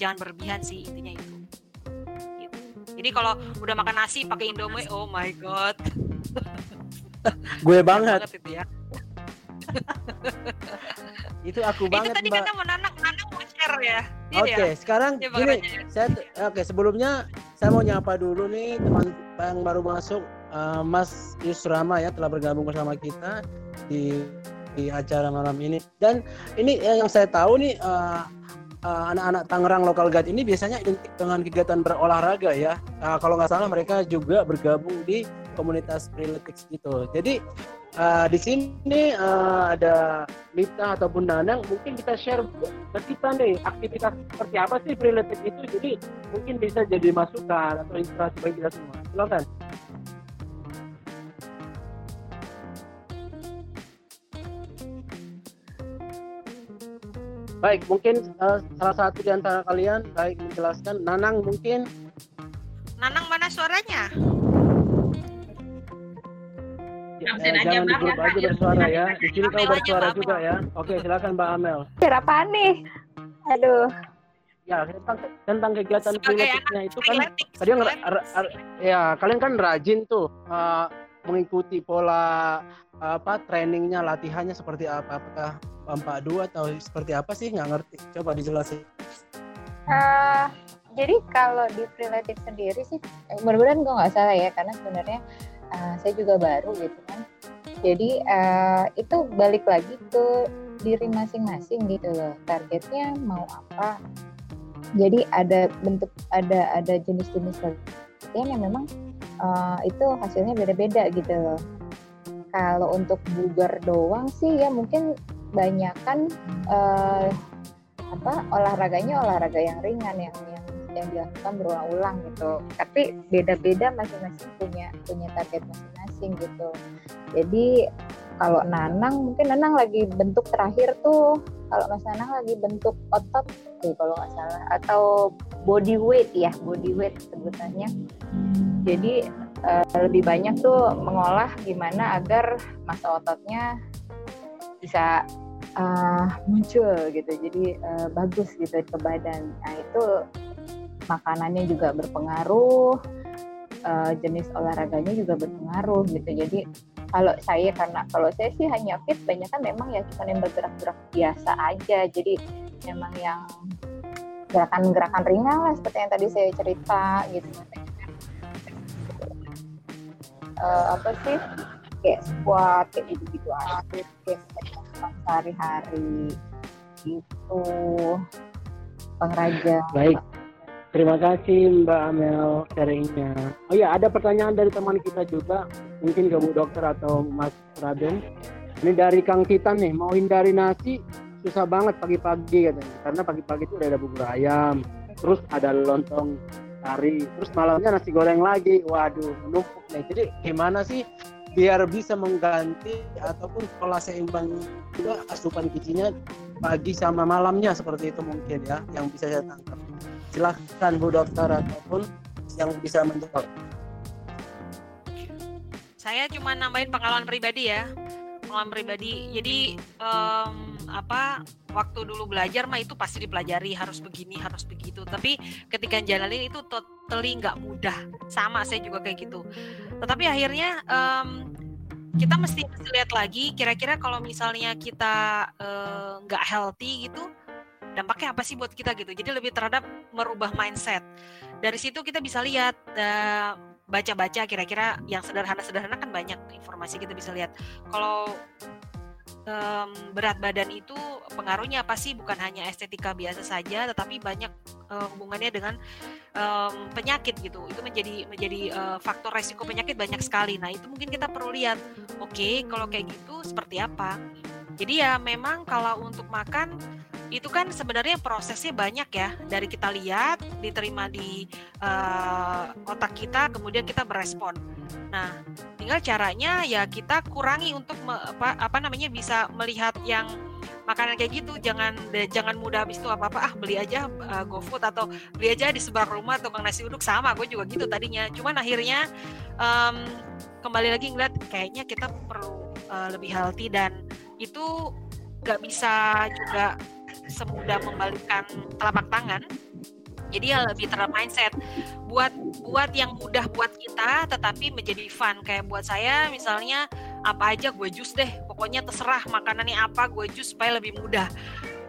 jangan berlebihan sih intinya itu. Gitu. jadi kalau udah makan nasi pakai indomie oh my god. [laughs] Gue banget. itu ya [laughs] Itu aku itu banget, tadi Mbak. kata menanam menanam mau share ya Iya Oke, ya? sekarang Coba gini, saya oke sebelumnya saya mau nyapa dulu nih teman yang baru masuk eh, Mas Yusrama ya telah bergabung bersama kita di di acara malam ini. Dan ini eh, yang saya tahu nih eh, eh, anak-anak Tangerang Local Guide ini biasanya identik dengan kegiatan berolahraga ya. Eh, kalau nggak salah mereka juga bergabung di komunitas Freeletics gitu. Jadi eh, di sini eh, ada Lita ataupun Nanang mungkin kita share ke kita nih aktivitas seperti apa sih Freeletics itu jadi mungkin bisa jadi masukan atau inspirasi bagi kita semua. Silakan. Baik, mungkin eh, salah satu di antara kalian baik menjelaskan Nanang mungkin Nanang mana suaranya eh, Absen aja, jangan di Bang, grup ya, aja bersuara ya. Di sini aja, bersuara juga ya. Oke, silakan Mbak Amel. Apaan nih? Aduh. Ya, tentang, tentang kegiatan freeletics-nya itu kan tadi yang ya kalian kan rajin tuh uh, mengikuti pola apa trainingnya latihannya seperti apa apakah empat dua atau seperti apa sih nggak ngerti coba dijelasin Eh, jadi kalau di freeletics sendiri sih, eh, mudah-mudahan gue nggak salah ya, karena sebenarnya eh, saya juga baru gitu kan. Jadi eh, itu balik lagi ke diri masing-masing gitu loh. Targetnya mau apa? Jadi ada bentuk, ada ada jenis-jenis latihan yang memang eh, itu hasilnya beda-beda gitu loh. Kalau untuk bugar doang sih ya mungkin banyakan eh, apa olahraganya olahraga yang ringan yang yang yang dilakukan berulang-ulang gitu. Tapi beda-beda masing-masing punya punya target masing-masing gitu. Jadi kalau Nanang mungkin Nanang lagi bentuk terakhir tuh. Kalau Mas Nanang lagi bentuk otot sih kalau nggak salah. Atau body weight ya body weight sebutannya. Jadi eh, lebih banyak tuh mengolah gimana agar masa ototnya bisa uh, muncul gitu. Jadi uh, bagus gitu ke badan. Nah itu makanannya juga berpengaruh uh, jenis olahraganya juga berpengaruh gitu. Jadi kalau saya karena kalau saya sih hanya fit banyak kan memang ya cuma yang bergerak-gerak biasa aja. Jadi memang yang gerakan-gerakan ringan lah seperti yang tadi saya cerita gitu. Uh, apa sih? Kayak squat kayak gitu gitu sehari-hari gitu. Pengraja baik terima kasih Mbak Amel sharingnya. Oh ya ada pertanyaan dari teman kita juga. Mungkin ke Bu Dokter atau Mas Raden. Ini dari Kang Titan nih mau hindari nasi susah banget pagi-pagi katanya. Karena pagi-pagi itu udah ada bubur ayam terus ada lontong kari terus malamnya nasi goreng lagi. Waduh menumpuk nih. Jadi gimana sih biar bisa mengganti ataupun pola seimbang juga asupan gizinya pagi sama malamnya? Seperti itu mungkin ya yang bisa saya tangkap silahkan Bu Dokter ataupun yang bisa menjawab. Saya cuma nambahin pengalaman pribadi ya. Pengalaman pribadi. Jadi um, apa waktu dulu belajar mah itu pasti dipelajari harus begini harus begitu. Tapi ketika jalanin itu totally nggak mudah. Sama saya juga kayak gitu. Tetapi akhirnya um, kita mesti, mesti lihat lagi kira-kira kalau misalnya kita nggak uh, healthy gitu dampaknya apa sih buat kita gitu? Jadi lebih terhadap merubah mindset. Dari situ kita bisa lihat uh, baca-baca kira-kira yang sederhana-sederhana kan banyak informasi kita bisa lihat. Kalau um, berat badan itu pengaruhnya apa sih? Bukan hanya estetika biasa saja tetapi banyak uh, hubungannya dengan um, penyakit gitu. Itu menjadi menjadi uh, faktor resiko penyakit banyak sekali. Nah itu mungkin kita perlu lihat oke okay, kalau kayak gitu seperti apa? Jadi ya memang kalau untuk makan itu kan sebenarnya prosesnya banyak ya. Dari kita lihat diterima di uh, otak kita kemudian kita berespon nah tinggal caranya ya kita kurangi untuk me, apa, apa namanya bisa melihat yang makanan kayak gitu. Jangan jangan mudah habis itu apa apa ah beli aja uh, GoFood atau beli aja di seberang rumah tukang nasi uduk. Sama gue juga gitu tadinya. Cuman akhirnya um, kembali lagi ngeliat kayaknya kita perlu uh, lebih healthy dan itu gak bisa juga semudah membalikkan telapak tangan. Jadi ya lebih terhadap mindset. Buat buat yang mudah buat kita tetapi menjadi fun. Kayak buat saya misalnya apa aja gue jus deh. Pokoknya terserah makanannya apa gue jus supaya lebih mudah.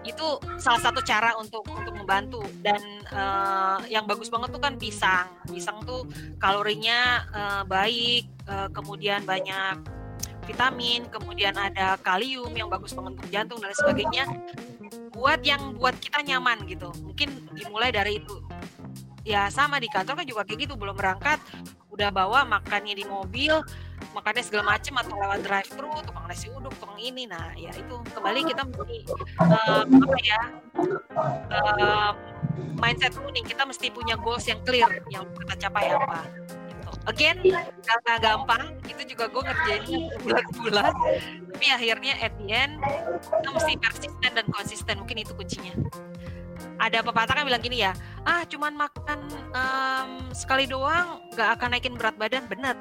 Itu salah satu cara untuk untuk membantu. Dan uh, yang bagus banget tuh kan pisang. Pisang tuh kalorinya uh, baik uh, kemudian banyak vitamin kemudian ada kalium yang bagus banget untuk jantung dan sebagainya buat yang buat kita nyaman gitu. Mungkin dimulai dari itu. Ya sama di kantor kan juga kayak gitu. Belum berangkat udah bawa makannya di mobil makannya segala macem atau lewat drive thru tukang nasi uduk tukang ini. Nah ya itu. Kembali kita mesti uh, apa ya uh, mindset dulu nih kita mesti punya goals yang clear yang kita capai apa again karena gampang itu juga gue ngerjainnya bulan-bulan. Tapi akhirnya at the end kita mesti persisten dan konsisten mungkin itu kuncinya. Ada pepatah kan bilang gini ya ah cuman makan um, sekali doang gak akan naikin berat badan. Bener.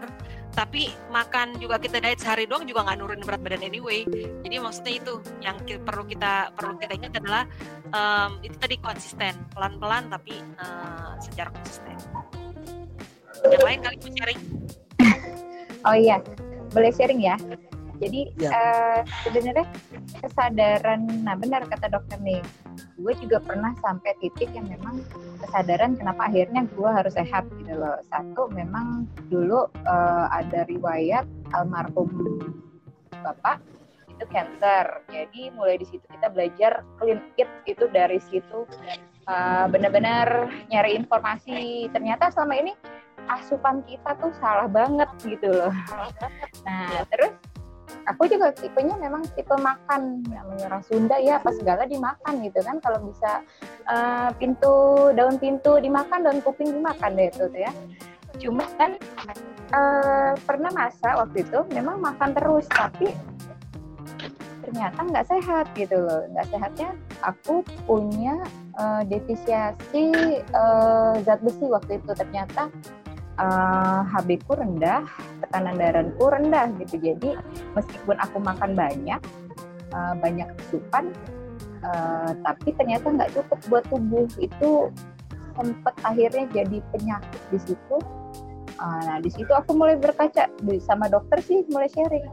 Tapi makan juga kita diet sehari doang juga nggak nurunin berat badan anyway. Jadi maksudnya itu yang perlu kita perlu kita ingat adalah um, itu tadi konsisten. Pelan-pelan tapi uh, secara konsisten yang lain kali mau sharing. [laughs] Oh iya boleh sharing ya. Jadi ya. uh, sebenarnya kesadaran nah benar kata dokter nih gue juga pernah sampai titik yang memang kesadaran kenapa akhirnya gue harus sehat gitu loh. Satu memang dulu uh, ada riwayat almarhum bapak itu cancer. Jadi mulai di situ kita belajar clean eat itu dari situ. Uh, benar-benar nyari informasi. Ternyata selama ini asupan kita tuh salah banget gitu loh. Nah, terus aku juga tipenya memang tipe makan namanya orang Sunda ya apa segala dimakan gitu kan. Kalau bisa uh, pintu daun pintu dimakan daun kuping dimakan deh itu tuh ya. Cuma kan uh, pernah masa waktu itu memang makan terus tapi ternyata nggak sehat gitu loh. Nggak sehatnya aku punya uh, defisiasi uh, zat besi waktu itu ternyata uh, eh, HB ku rendah, tekanan darahku rendah gitu. Jadi meskipun aku makan banyak, uh, banyak asupan, uh, tapi ternyata nggak cukup buat tubuh. Itu sempat akhirnya jadi penyakit di situ. Ah, nah di situ aku mulai berkaca sama dokter sih mulai sharing.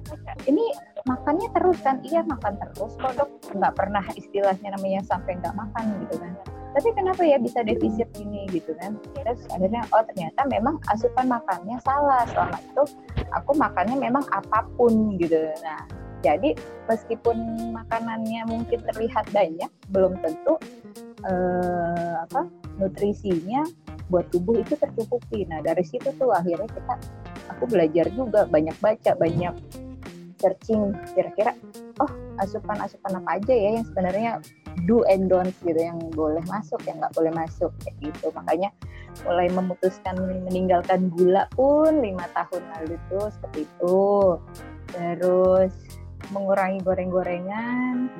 Ini makannya terus kan? Iya makan terus kok dok. Nggak pernah istilahnya namanya sampai nggak makan gitu kan. Tapi kenapa ya bisa defisit ini gitu kan? Terus akhirnya oh ternyata memang asupan makannya salah. Selama itu aku makannya memang apa pun gitu. Nah jadi meskipun makanannya mungkin terlihat banyak, belum tentu eh, apa nutrisinya buat tubuh itu tercukupi. Nah dari situ tuh akhirnya kita aku belajar juga banyak baca banyak searching kira-kira oh asupan-asupan apa aja ya yang sebenarnya do and don'ts gitu yang boleh masuk yang nggak boleh masuk kayak gitu. Makanya mulai memutuskan meninggalkan gula pun lima tahun lalu tuh seperti itu. Terus mengurangi goreng-gorengan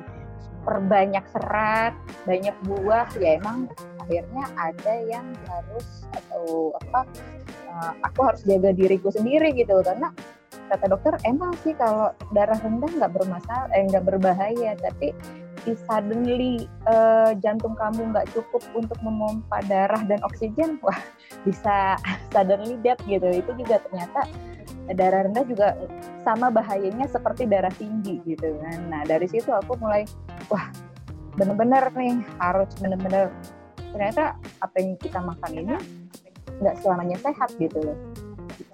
perbanyak serat banyak buah ya emang akhirnya ada yang harus atau apa uh, aku harus jaga diriku sendiri gitu. Karena kata dokter emang sih kalau darah rendah nggak bermasalah eh nggak berbahaya tapi di suddenly uh, jantung kamu nggak cukup untuk memompa darah dan oksigen [laughs] wah bisa suddenly death gitu. Itu juga ternyata darah rendah juga sama bahayanya seperti darah tinggi gitu kan. Nah dari situ aku mulai wah bener-bener nih harus bener-bener ternyata apa yang kita makan ini nggak selamanya sehat gitu loh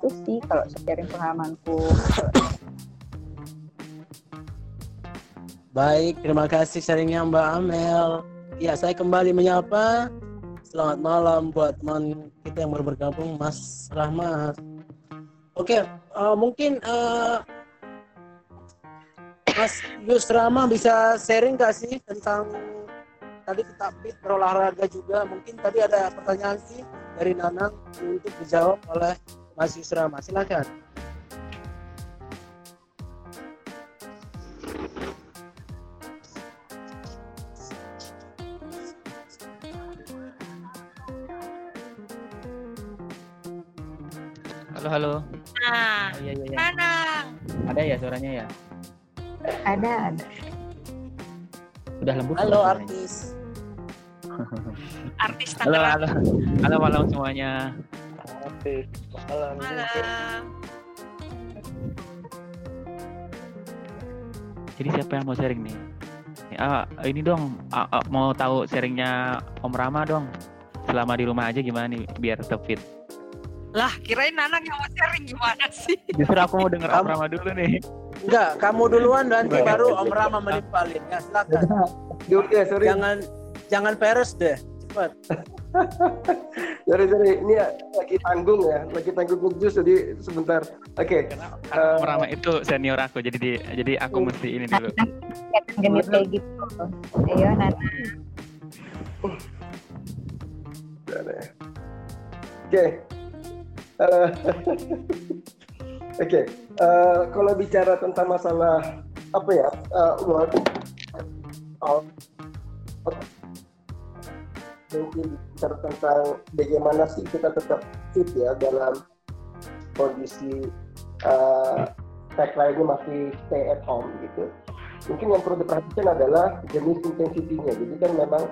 itu sih kalau sharing pengalamanku Baik, terima kasih sharingnya Mbak Amel. Ya, saya kembali menyapa. Selamat malam buat teman kita yang baru bergabung, Mas Rahmat. Oke, uh, mungkin uh, Mas Yusrama bisa sharing gak sih tentang tadi kita fit berolahraga juga mungkin tadi ada pertanyaan sih dari Nanang untuk dijawab oleh Mas Yusrama silakan Halo, halo. Nah, oh, iya, iya, iya. Nanang. Ada ya suaranya ya? Ada, ada. Udah lembut. Halo artis. [laughs] artis Halo, halo. Halo malam semuanya. Artis. Malam. Malam. Jadi siapa yang mau sharing nih? Ah, ini dong, ah, ah, mau tahu sharingnya Om Rama dong. Selama di rumah aja gimana nih biar tetap fit? Lah, kirain Nanang yang mau sharing gimana sih? [laughs] Justru aku mau denger Om Rama dulu nih. Enggak, kamu duluan nanti baru Om Rama menimpalin. Ya, silakan. [laughs] Oke, sorry. Jangan jangan peres deh. Cepat. [laughs] sorry, sorry. Ini lagi tanggung ya, lagi tanggung ngejus jadi sebentar. Oke. Okay. Uh, Om Rama itu senior aku, jadi di, jadi aku uh, mesti ini dulu. Genit kayak gitu. Ayo, Nana. Oke. Okay. Uh, [laughs] Oke, okay. uh, kalau bicara tentang masalah apa ya, uh, work, out, mungkin bicara tentang bagaimana sih kita tetap fit ya dalam kondisi uh, tagline-nya masih stay at home gitu. Mungkin yang perlu diperhatikan adalah jenis intensitinya. Jadi kan memang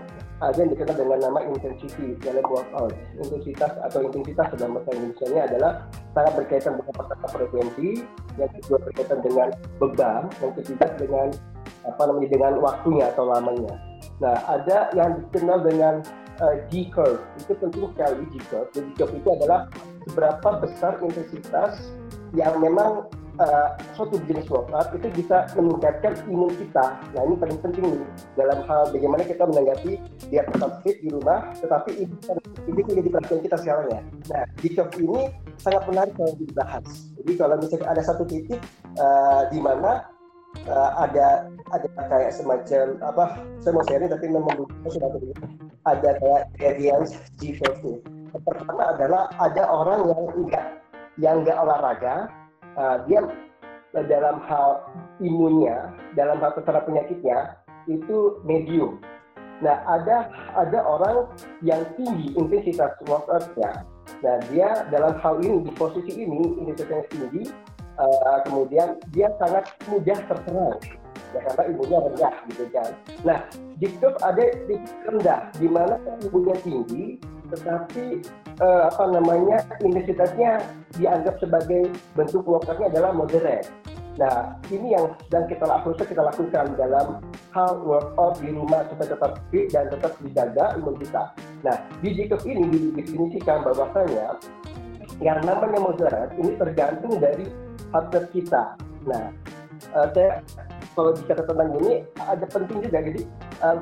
ada yang dikenal dengan nama intensity dalam workout. Intensitas atau intensitas dalam bahasa Indonesia adalah sangat berkaitan dengan pertama frekuensi, yang kedua berkaitan dengan beban, yang ketiga dengan apa namanya dengan waktunya atau lamanya. Nah, ada yang dikenal dengan uh, G curve. Itu penting sekali G curve. Jadi curve itu adalah seberapa besar intensitas yang memang uh, suatu jenis workout itu bisa meningkatkan imun kita. Nah ini paling penting nih dalam hal bagaimana kita menanggapi dia tetap fit di rumah, tetapi ini, menjadi perhatian kita sekarang ya. Nah di curve ini sangat menarik kalau dibahas. Jadi kalau misalnya ada satu titik uh, di mana uh, ada ada kayak semacam apa saya mau sharing tapi memang sudah dulu ada kayak variance G curve Pertama adalah ada orang yang enggak yang enggak olahraga uh, dia dalam hal imunnya, dalam hal terserah penyakitnya itu medium. Nah ada ada orang yang tinggi intensitas workoutnya. Nah dia dalam hal ini di posisi ini intensitasnya tinggi, uh, kemudian dia sangat mudah terserang. Ya, karena imunnya rendah gitu kan. Nah, di ada di rendah, di mana imunnya tinggi, tetapi uh, apa namanya intensitasnya dianggap sebagai bentuk workoutnya adalah moderate. Nah, ini yang sedang kita lakukan, kita lakukan dalam hal workout di rumah supaya tetap fit dan tetap dijaga imun kita. Nah, di Jacob ini didefinisikan bahwasanya yang namanya moderate ini tergantung dari rate kita. Nah, uh, saya kalau bicara tentang ini ada penting juga jadi uh,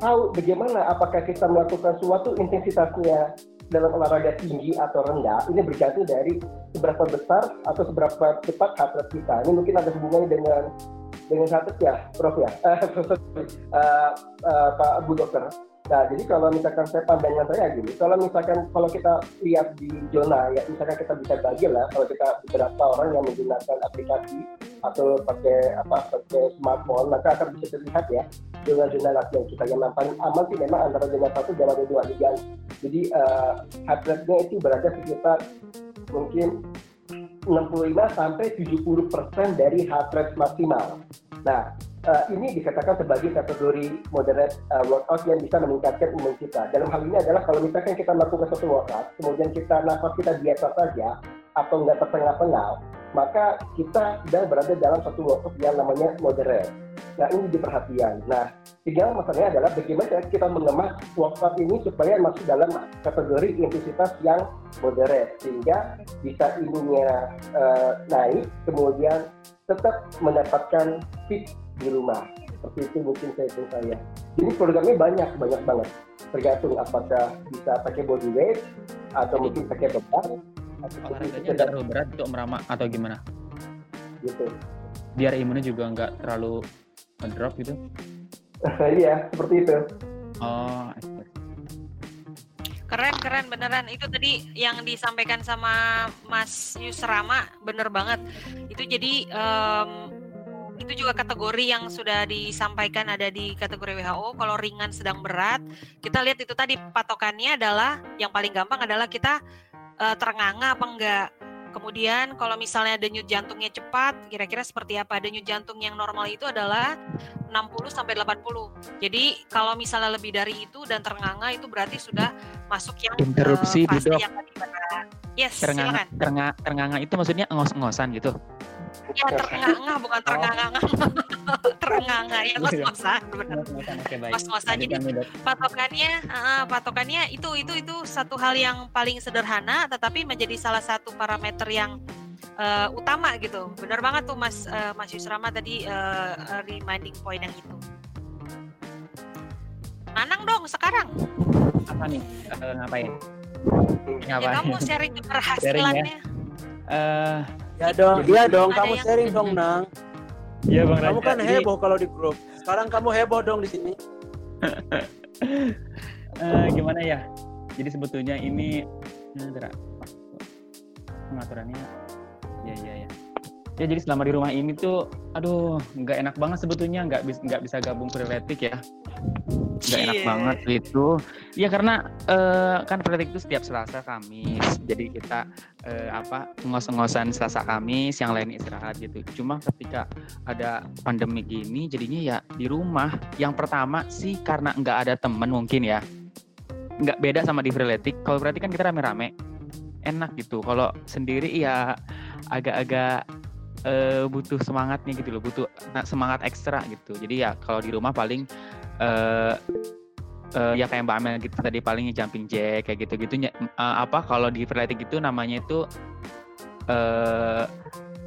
tahu bagaimana apakah kita melakukan suatu intensitasnya dalam olahraga tinggi atau rendah ini bergantung dari seberapa besar atau seberapa cepat rate kita. Ini mungkin ada hubungannya dengan dengan rate ya, Prof ya, uh, uh, uh, Pak Bu Dokter. Nah, jadi kalau misalkan saya pandangan saya gini, kalau misalkan kalau kita lihat di zona ya, misalkan kita bisa bagi lah, kalau kita beberapa orang yang menggunakan aplikasi atau pakai apa pakai smartphone, maka akan bisa terlihat ya zona-zona latihan kita yang paling aman sih memang antara zona satu dan zona dua liga. Jadi uh, heart rate-nya itu berada sekitar mungkin 65 sampai 70 persen dari heart rate maksimal. Nah, uh, ini dikatakan sebagai kategori moderate uh, workout yang bisa meningkatkan imun kita. Dalam hal ini adalah kalau misalkan kita melakukan suatu workout, kemudian kita nafas kita biasa saja atau nggak terpenggal-penggal, maka kita sedang berada dalam satu workout yang namanya moderate. Nah ini jadi perhatian. Nah tinggal masalahnya adalah bagaimana kita mengemas workout ini supaya masuk dalam kategori intensitas yang moderate sehingga bisa ininya uh, naik kemudian tetap mendapatkan fit di rumah. Seperti itu mungkin saya itu saya. Jadi programnya banyak, banyak banget. Tergantung apakah bisa pakai body weight atau mungkin pakai beban. Olahraganya nggak terlalu berat untuk meramak atau gimana? Gitu. Biar imunnya juga nggak terlalu ngedrop gitu? [laughs] iya, seperti itu. Oh, keren keren beneran itu tadi yang disampaikan sama Mas Yusrama bener banget itu jadi um, itu juga kategori yang sudah disampaikan ada di kategori WHO. Kalau ringan, sedang, berat, kita lihat itu tadi patokannya adalah yang paling gampang adalah kita uh, terenganga apa enggak. Kemudian kalau misalnya denyut jantungnya cepat, kira-kira seperti apa? Denyut jantung yang normal itu adalah 60 sampai 80. Jadi kalau misalnya lebih dari itu dan terenganga itu berarti sudah masuk yang interupsi uh, fase yang tadi Yes, terenganga, silakan. Terenganga, terenganga itu maksudnya ngos-ngosan gitu. Ya terengah-engah bukan terengah-engah. [laughs] terengah-engah ya kos-kosan benar. Kos-kosan. Jadi patokannya uh, patokannya itu itu itu satu hal yang paling sederhana tetapi menjadi salah satu parameter yang uh, utama gitu. Benar banget tuh Mas uh, Mas Yusrama tadi uh, reminding point yang itu. Nanang dong sekarang. Apa nih? Uh, ngapain? Ya, kamu sharing keberhasilannya. [laughs] Sharing ya? Uh, Ya dong, iya dong, kamu sharing dong, Nang. Iya, Bang Kamu kan heboh kalau di grup. Sekarang kamu heboh dong di sini. uh, [laughs] gimana ya? Jadi sebetulnya ini nah, pengaturannya ya ya ya. Ya jadi selama di rumah ini tuh, aduh, nggak enak banget sebetulnya nggak bisa nggak bisa gabung freeletik ya nggak enak yeah. banget itu ya karena uh, kan politik itu setiap Selasa Kamis. Jadi kita uh, apa ngos-ngosan Selasa Kamis yang lain istirahat gitu. Cuma ketika ada pandemi gini jadinya ya di rumah. Yang pertama sih karena nggak ada temen mungkin ya. Nggak beda sama di freeletik kalau berarti kan kita rame-rame. Enak gitu. Kalau sendiri ya agak-agak uh, butuh semangatnya gitu loh. Butuh semangat ekstra gitu. Jadi ya kalau di rumah paling uh, uh, ya kayak Mbak Amel gitu tadi palingnya jumping jack kayak gitu-gitu uh, apa kalau di freeletik itu namanya itu uh,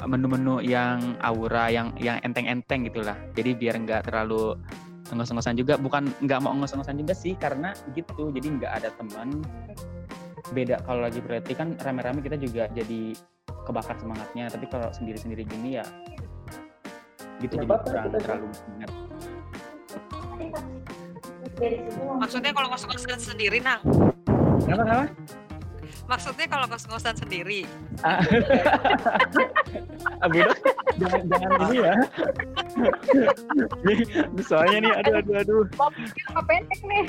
menu-menu yang aura yang yang enteng-enteng gitulah. Jadi biar nggak terlalu ngos-ngosan juga. Bukan nggak mau ngos-ngosan juga sih karena gitu jadi nggak ada teman. Beda kalau lagi freeletik kan rame-rame kita juga jadi kebakar semangatnya. Tapi kalau sendiri-sendiri gini ya gitu ya, jadi kurang terlalu ingat Maksudnya kalau kos-kosan sendiri, Nang? Kenapa, kenapa? Maksudnya kalau kos-kosan sendiri. Abu jangan jangan ini ya. Soalnya nih, aduh aduh aduh. Apa pendek nih?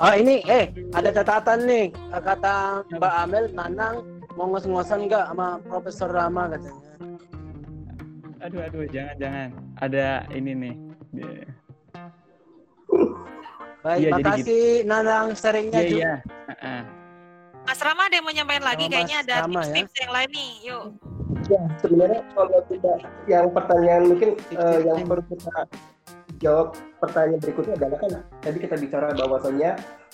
Oh ini, eh ada catatan nih kata Mbak Amel, Nanang mau ngos-ngosan nggak sama Profesor Rama katanya. Aduh aduh, jangan jangan. Ada ini nih Baik, jadi makasih Nanang sharingnya Iya, juga. iya. Heeh. Mas Rama ada yang mau nyampein lagi? Mas Kayaknya ada Rama ya. tips-tips yang lain nih. Yuk. Ya, sebenarnya kalau kita yang pertanyaan mungkin eh, yang perlu kita jawab pertanyaan berikutnya adalah kan tadi kita bicara bahwasanya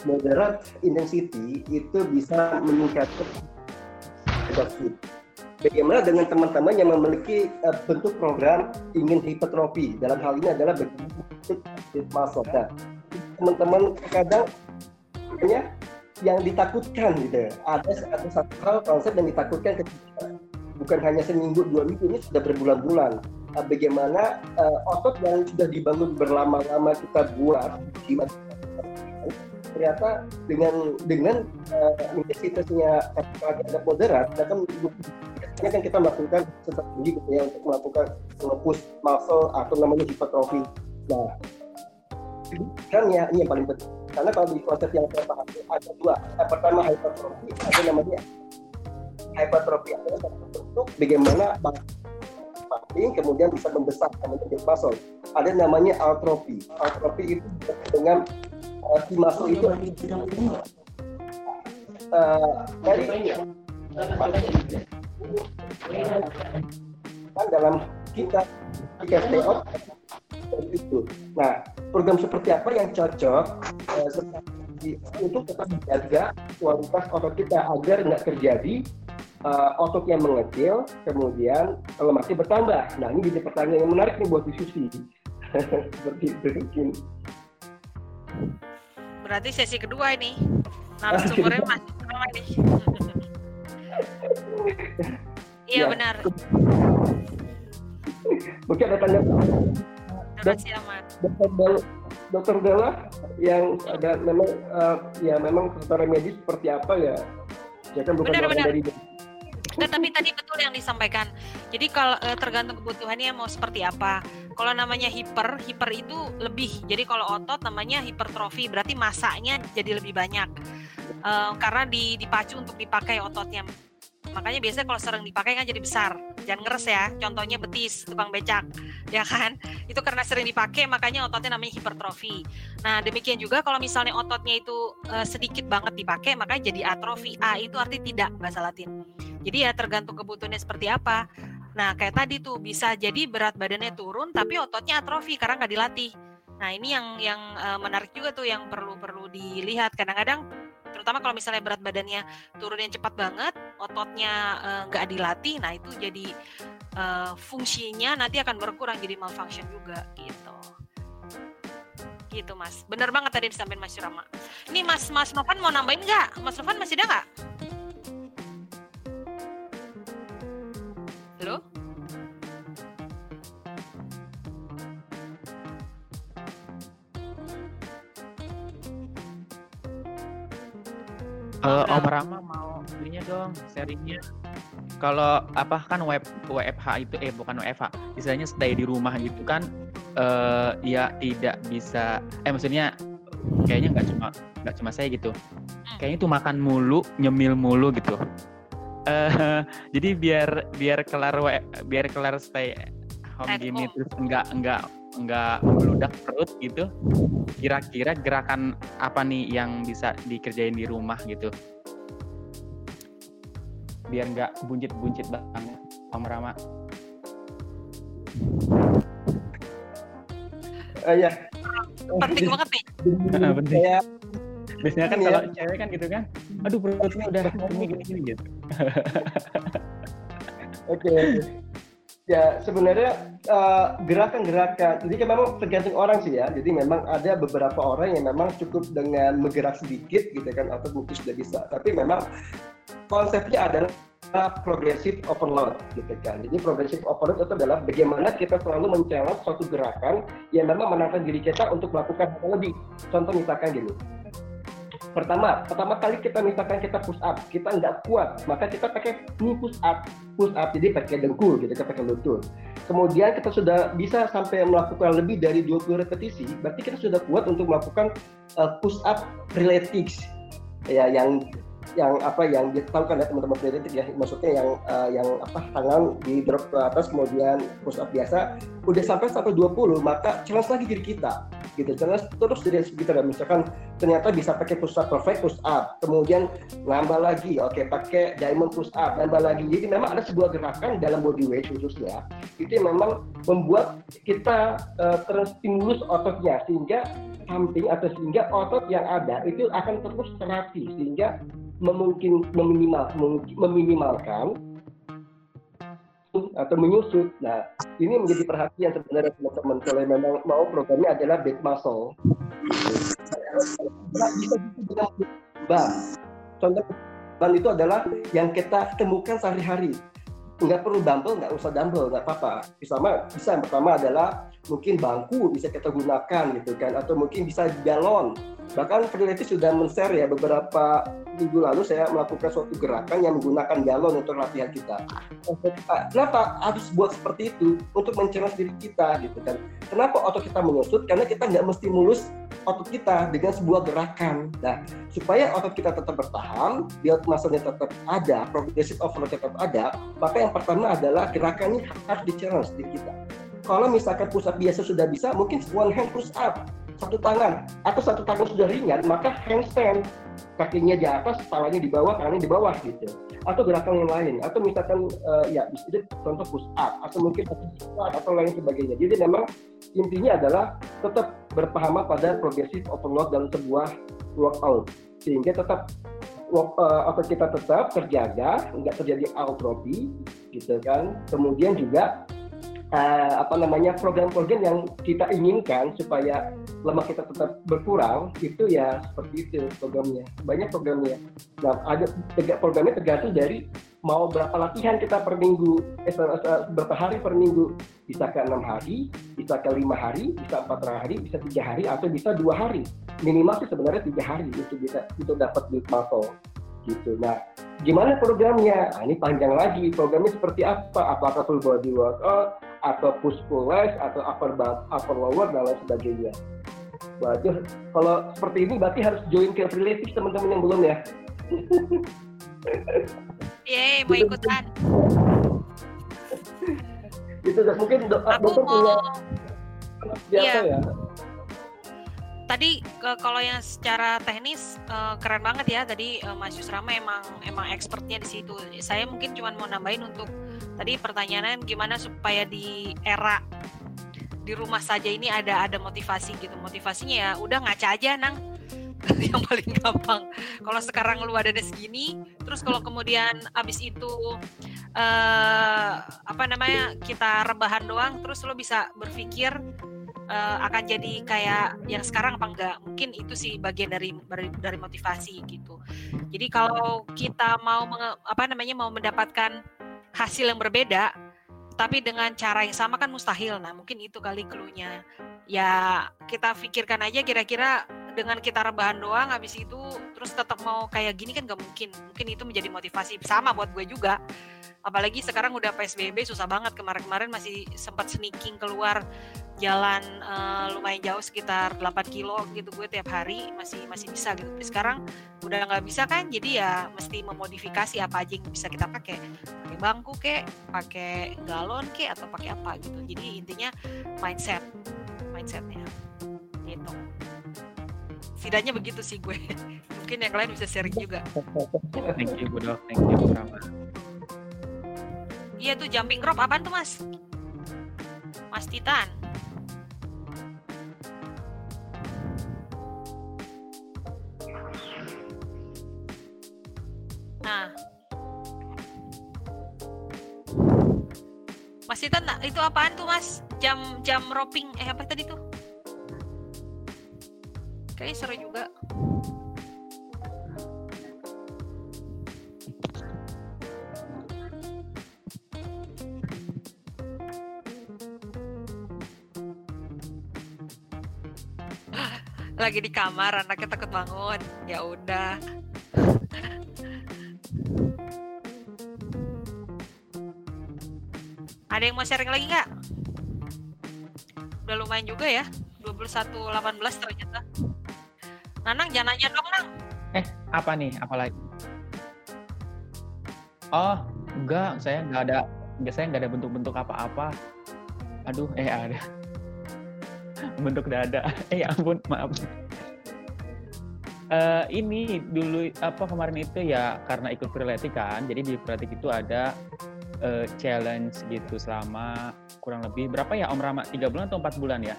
moderate intensity itu bisa meningkatkan adaptif. Bagaimana dengan teman-teman yang memiliki eh, bentuk program ingin hipertrofi? Dalam hal ini adalah bentuk muscle. Nah, teman-teman kadang ya yang ditakutkan gitu. Ada ada satu hal konsep yang ditakutkan ketika bukan hanya seminggu dua minggu ini sudah berbulan-bulan. Uh, bagaimana uh, otot yang sudah dibangun berlama-lama kita buat di masa ternyata dengan dengan uh, intensitasnya agak moderat akan biasanya kan kita melakukan strategi gitu ya untuk melakukan nge-push muscle atau namanya hipertrofi. Nah, kan ya ini yang paling penting. Karena kalau di konsep yang saya pahami ada dua. Yang pertama hypertrophy ada namanya hypertrophy. Adalah satu bentuk bagaimana pumping kemudian bisa membesar menjadi muscle. Ada namanya altrofi altrofi itu dengan uh, si muscle itu uh, dari kan dalam kita stay out itu. Nah, program seperti apa yang cocok eh, seperti- untuk tetap menjaga kualitas otot kita agar nggak terjadi eh, otot yang mengecil, kemudian lemaknya bertambah. Nah, ini jadi pertanyaan yang menarik nih buat diskusi. [laughs] seperti itu mungkin. Berarti sesi kedua ini. [laughs] Narasumbernya masih sama nih. Iya Ya. benar. Mungkin ada aman. Dokter Dokter Bella yang ada memang eh, ya memang secara medis seperti apa ya? Ya kan bukan Benar, benar. dari Nggak, tapi tadi betul yang disampaikan. Jadi kalau eh, tergantung kebutuhannya mau seperti apa. Kalau namanya hiper, hiper itu lebih. Jadi kalau otot namanya hipertrofi, berarti masanya jadi lebih banyak. Eh, karena di, dipacu untuk dipakai ototnya. Makanya biasanya kalau sering dipakai kan jadi besar. Jangan ngeres ya. Contohnya betis, tukang becak, [laughs] ya kan? Itu karena sering dipakai makanya ototnya namanya hipertrofi. Nah, demikian juga kalau misalnya ototnya itu eh, sedikit banget dipakai, makanya jadi atrofi. A itu arti tidak bahasa Latin. Jadi ya tergantung kebutuhannya seperti apa. Nah, kayak tadi tuh bisa jadi berat badannya turun tapi ototnya atrofi karena nggak dilatih. Nah, ini yang yang eh, menarik juga tuh yang perlu perlu dilihat. Kadang-kadang terutama kalau misalnya berat badannya turun yang cepat banget, ototnya eh, nggak dilatih, nah itu jadi eh, fungsinya nanti akan berkurang jadi malfunction juga gitu. Gitu mas, bener banget tadi disampaikan Mas Rama. Ini Mas Mas Novan mau nambahin nggak? Mas Novan masih ada nggak? Halo? Eh, Om Rama mau ininya dong, sharingnya. Kalau apa kan web WFH itu eh bukan WFH, istilahnya stay di rumah gitu kan eh ya tidak bisa eh maksudnya kayaknya nggak cuma nggak cuma saya gitu. Kayaknya tuh makan mulu, nyemil mulu gitu. Eh [laughs] jadi biar biar kelar we- biar kelar stay home At gini home. terus enggak enggak enggak meludak perut gitu. Kira-kira gerakan apa nih yang bisa dikerjain di rumah gitu? biar nggak buncit-buncit banget Om Rama. Eh, ya. Penting banget nih. Penting. Kayak Biasanya kan Ini ya. kalau cewek kan gitu kan, aduh perutnya udah [laughs] gini gini gitu. Oke. Ya sebenarnya eh, gerakan-gerakan, jadi kan memang tergantung orang sih ya. Jadi memang ada beberapa orang yang memang cukup dengan bergerak sedikit gitu kan, atau mungkin sudah bisa. Tapi memang konsepnya adalah progressive overload gitu kan. Jadi progressive overload itu adalah bagaimana kita selalu men-challenge suatu gerakan yang memang menantang diri kita untuk melakukan hal lebih. Contoh misalkan gini, pertama pertama kali kita misalkan kita push up kita nggak kuat maka kita pakai knee push up push up jadi pakai dengkul gitu kita pakai lutut. Kemudian kita sudah bisa sampai melakukan lebih dari 20 repetisi berarti kita sudah kuat untuk melakukan uh, push up relatives ya yang yang apa yang dia tahu kan ya teman-teman relatif ya maksudnya yang uh, yang apa tangan di drop ke atas kemudian push up biasa udah sampai sampai 20 maka challenge lagi diri kita gitu. Terus terus jadi kita misalkan ternyata bisa pakai push up perfect push up kemudian nambah lagi oke pakai diamond push up nambah lagi. Jadi memang ada sebuah gerakan dalam body weight khususnya itu yang memang membuat kita uh, terstimulus ototnya sehingga samping atau sehingga otot yang ada itu akan terus terlatih sehingga memungkin meminimal meminimalkan atau menyusut. Nah, ini menjadi perhatian sebenarnya teman-teman kalau memang mau programnya adalah back muscle. Bisa dengan ban. Contoh ban itu adalah yang kita temukan sehari-hari. Nggak perlu dumbbell, nggak usah dumbbell, nggak apa-apa. Bisa, bisa yang pertama adalah mungkin bangku bisa kita gunakan gitu kan, atau mungkin bisa galon. Bahkan Fidelity sudah men-share ya beberapa minggu lalu saya melakukan suatu gerakan yang menggunakan galon untuk latihan kita. Kenapa harus buat seperti itu untuk mencari diri kita gitu kan? Kenapa otot kita menyusut? Karena kita nggak mesti mulus otot kita dengan sebuah gerakan. Nah, supaya otot kita tetap bertahan, biar masanya tetap ada, progressive overload tetap ada, maka yang pertama adalah gerakan ini harus di-challenge di kita. Kalau misalkan push up biasa sudah bisa, mungkin one hand push up satu tangan atau satu tangan sudah ringan maka handstand. Kakinya di atas kepalanya di bawah tangannya di bawah gitu. Atau gerakan yang lain atau misalkan uh, ya bisa contoh push up atau mungkin squat atau lain sebagainya. Jadi memang intinya adalah tetap berpahaman pada progressive overload dalam sebuah workout sehingga tetap uh, apa kita tetap terjaga nggak terjadi atrofi gitu kan. Kemudian juga uh, apa namanya program-program yang kita inginkan supaya lemak kita tetap berkurang itu ya seperti itu programnya. Banyak programnya. Nah ada programnya tergantung dari mau berapa latihan kita per minggu eh, berapa hari per minggu? Bisa ke enam hari bisa ke lima hari bisa empat hari bisa tiga hari atau bisa dua hari. Minimal sih sebenarnya tiga hari untuk bisa untuk dapat build muscle gitu. Nah gimana programnya? Nah, ini panjang lagi. Programnya seperti apa? Apakah full body workout atau push pull legs atau upper upper lower dan lain sebagainya. Waduh, kalau seperti ini berarti harus join ke relative teman-teman yang belum ya. [laughs] Yeay, mau ikutan. itu mungkin do Aku dokter mau... punya iya. ya. Tadi kalau yang secara teknis uh, keren banget ya. Tadi uh, Mas Yusrama emang emang expertnya di situ. Saya mungkin cuma mau nambahin untuk tadi pertanyaannya gimana supaya di era di rumah saja ini ada ada motivasi gitu motivasinya ya udah ngaca aja nang [laughs] yang paling gampang kalau sekarang lu ada segini terus kalau kemudian abis itu uh, apa namanya kita rebahan doang terus lo bisa berpikir uh, akan jadi kayak yang sekarang apa enggak mungkin itu sih bagian dari dari, dari motivasi gitu jadi kalau kita mau apa namanya mau mendapatkan hasil yang berbeda tapi dengan cara yang sama kan mustahil. Nah, mungkin itu kali keluhnya. Ya, kita pikirkan aja kira-kira dengan kita rebahan doang habis itu terus tetap mau kayak gini kan gak mungkin. Mungkin itu menjadi motivasi sama buat gue juga. Apalagi sekarang udah PSBB susah banget. Kemarin-kemarin masih sempat sneaking keluar jalan uh, lumayan jauh sekitar 8 kilo gitu gue tiap hari masih masih bisa gitu. Tapi sekarang udah nggak bisa kan, jadi ya mesti memodifikasi apa aja yang bisa kita pakai. Pakai bangku kek, pakai galon kek atau pakai apa gitu. Jadi intinya mindset, mindsetnya gitu. Setidaknya begitu sih gue. [laughs] Mungkin yang lain bisa sharing juga. Thank you Bu Dok, thank you Rama. Iya tuh jumping rope apaan tuh mas? Mas Titan. Nah. Mas Titan itu apaan tuh mas? Jam jam roping eh apa tadi tuh? Kayaknya seru juga. lagi di kamar anaknya takut bangun. Ya udah. Ada yang mau sharing lagi nggak udah lumayan juga ya. 21.18 ternyata Nanang jangan nanya dong Nang eh apa nih apa lagi oh enggak saya nggak ada nggak ada bentuk-bentuk apa-apa aduh eh ada [laughs] bentuk dada. [laughs] Eh ya ampun, maaf. Uh, ini dulu apa kemarin itu ya karena ikut freeletic kan, jadi di freeletic itu ada uh, challenge gitu selama kurang lebih berapa ya Om Rama? Tiga bulan atau empat bulan ya?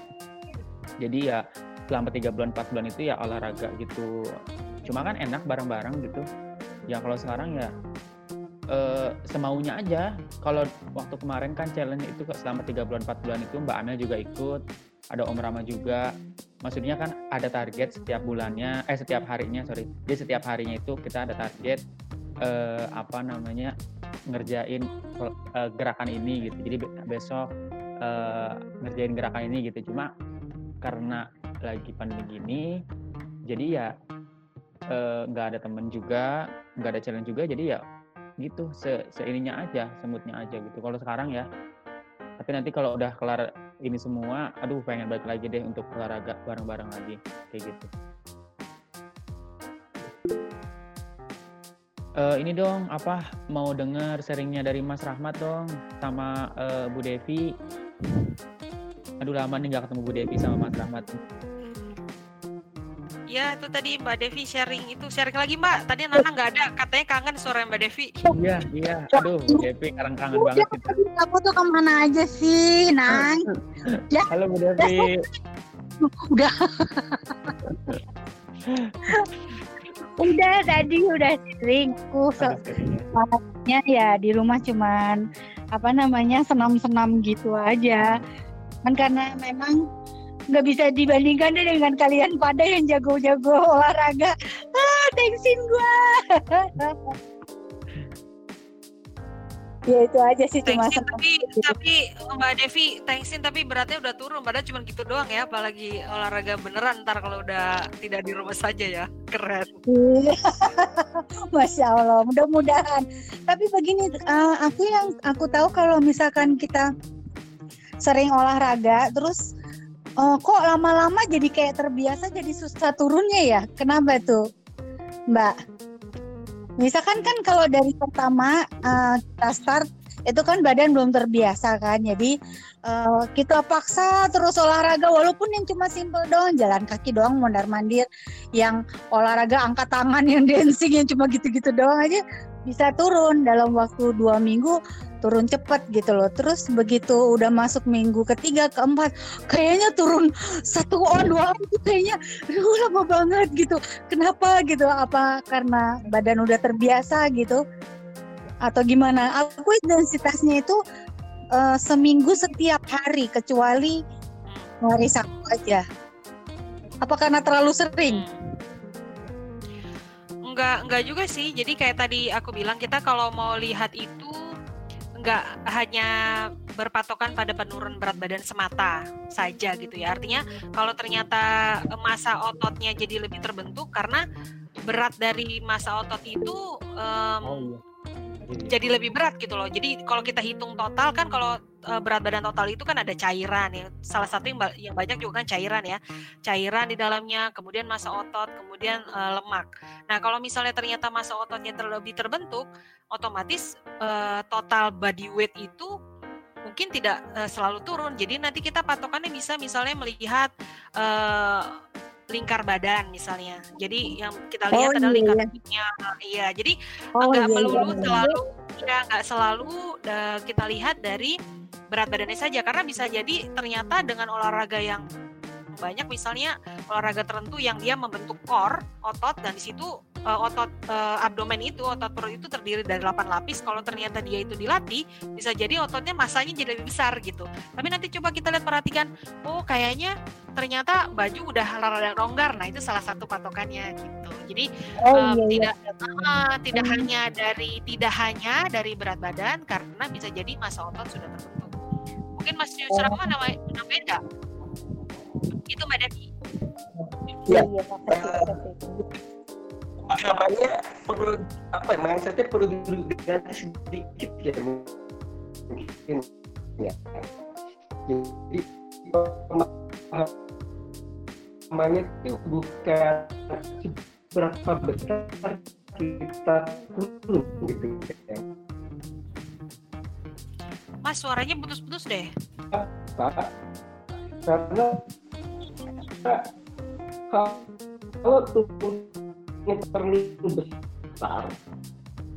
Jadi ya selama tiga bulan empat bulan itu ya olahraga gitu. Cuma kan enak bareng-bareng gitu. Ya kalau sekarang ya uh, semaunya aja. Kalau waktu kemarin kan challenge itu selama tiga bulan empat bulan itu Mbak Amel juga ikut, ada Om Rama juga. Maksudnya kan ada target setiap bulannya, eh setiap harinya sorry. Jadi setiap harinya itu kita ada target uh, apa namanya ngerjain uh, gerakan ini gitu. Jadi besok ngerjain gerakan ini gitu. Cuma karena lagi pandemi gini, jadi ya nggak uh, ada temen juga, nggak ada challenge juga. Jadi ya gitu se seininya aja semutnya aja gitu kalau sekarang ya tapi nanti kalau udah kelar ini semua aduh pengen balik lagi deh untuk olahraga bareng-bareng lagi kayak gitu uh, ini dong apa mau denger sharingnya dari Mas Rahmat dong sama uh, Bu Devi aduh lama nih nggak ketemu Bu Devi sama Mas Rahmat Ya itu tadi Mbak Devi sharing itu sharing lagi Mbak. Tadi Nana nggak ada, katanya kangen suara Mbak Devi. Iya iya. Aduh Mbak Devi sekarang kangen banget kita. Kamu tuh ke mana aja sih, Nang? [laughs] ya. Halo Mbak Devi. Udah. udah tadi udah seringku soalnya ya di rumah cuman apa namanya senam-senam gitu aja kan karena memang nggak bisa dibandingkan deh dengan kalian pada yang jago-jago [laughs] olahraga. Ah thanksin gua. [laughs] Ya itu aja sih cuma tapi tapi Mbak Devi thanksin tapi beratnya udah turun. Padahal cuma gitu doang ya apalagi olahraga beneran ntar kalau udah tidak di rumah saja ya. Keren. Iya. [laughs] Masya Allah mudah-mudahan. Tapi begini uh, aku yang aku tahu kalau misalkan kita sering olahraga terus oh, kok lama-lama jadi kayak terbiasa jadi susah turunnya ya? Kenapa tuh? Mbak? Misalkan kan kalau dari pertama uh, kita start itu kan badan belum terbiasa kan? Jadi uh, kita paksa terus olahraga walaupun yang cuma simple doang jalan kaki doang mondar mandir yang olahraga angkat tangan yang [laughs] dancing yang cuma gitu-gitu doang aja bisa turun dalam waktu dua minggu turun cepat gitu loh. Terus begitu udah masuk minggu ketiga, keempat, kayaknya turun satu on dua on kayaknya, aduh lama banget gitu. Kenapa gitu? Apa karena badan udah terbiasa gitu? Atau gimana? Aku intensitasnya itu uh, seminggu setiap hari kecuali hari Sabtu aja. Apa karena terlalu sering? Enggak, enggak juga sih. Jadi kayak tadi aku bilang kita kalau mau lihat itu nggak hanya berpatokan pada penurun berat badan semata saja gitu ya. Artinya kalau ternyata masa ototnya jadi lebih terbentuk karena berat dari masa otot itu um, oh, iya jadi lebih berat gitu loh. Jadi kalau kita hitung total kan kalau uh, berat badan total itu kan ada cairan ya. Salah satu yang, yang banyak juga kan cairan ya. Cairan di dalamnya, kemudian masa otot, kemudian uh, lemak. Nah, kalau misalnya ternyata masa ototnya terlebih terbentuk, otomatis uh, total body weight itu mungkin tidak uh, selalu turun. Jadi nanti kita patokannya bisa misalnya melihat uh, lingkar badan misalnya. Jadi yang kita lihat oh, adalah iya. lingkar badannya. Iya, jadi oh, nggak iya, melulu iya. selalu ya nggak selalu uh, kita lihat dari berat badannya saja karena bisa jadi ternyata dengan olahraga yang banyak misalnya olahraga tertentu yang dia membentuk core otot dan di situ uh, otot uh, abdomen itu otot perut itu terdiri dari 8 lapis. Kalau ternyata dia itu dilatih bisa jadi ototnya masanya jadi lebih besar gitu. Tapi nanti coba kita lihat perhatikan. Oh kayaknya ternyata baju udah rada longgar. Nah itu salah satu patokannya gitu. Jadi oh, um, iya, tidak Uh, tidak hmm. hanya dari tidak hanya dari berat badan karena bisa jadi masa otot sudah terbentuk. Mungkin Mas Yusra oh. nama namanya enggak itu Mbak Devi. Ya, ya namanya perlu apa ya mindsetnya perlu diganti sedikit ya mungkin. Ya jadi namanya itu bukan seberapa besar kita turun gitu ya. Mas suaranya putus-putus deh. Pak karena kalau tubuhnya terlalu besar,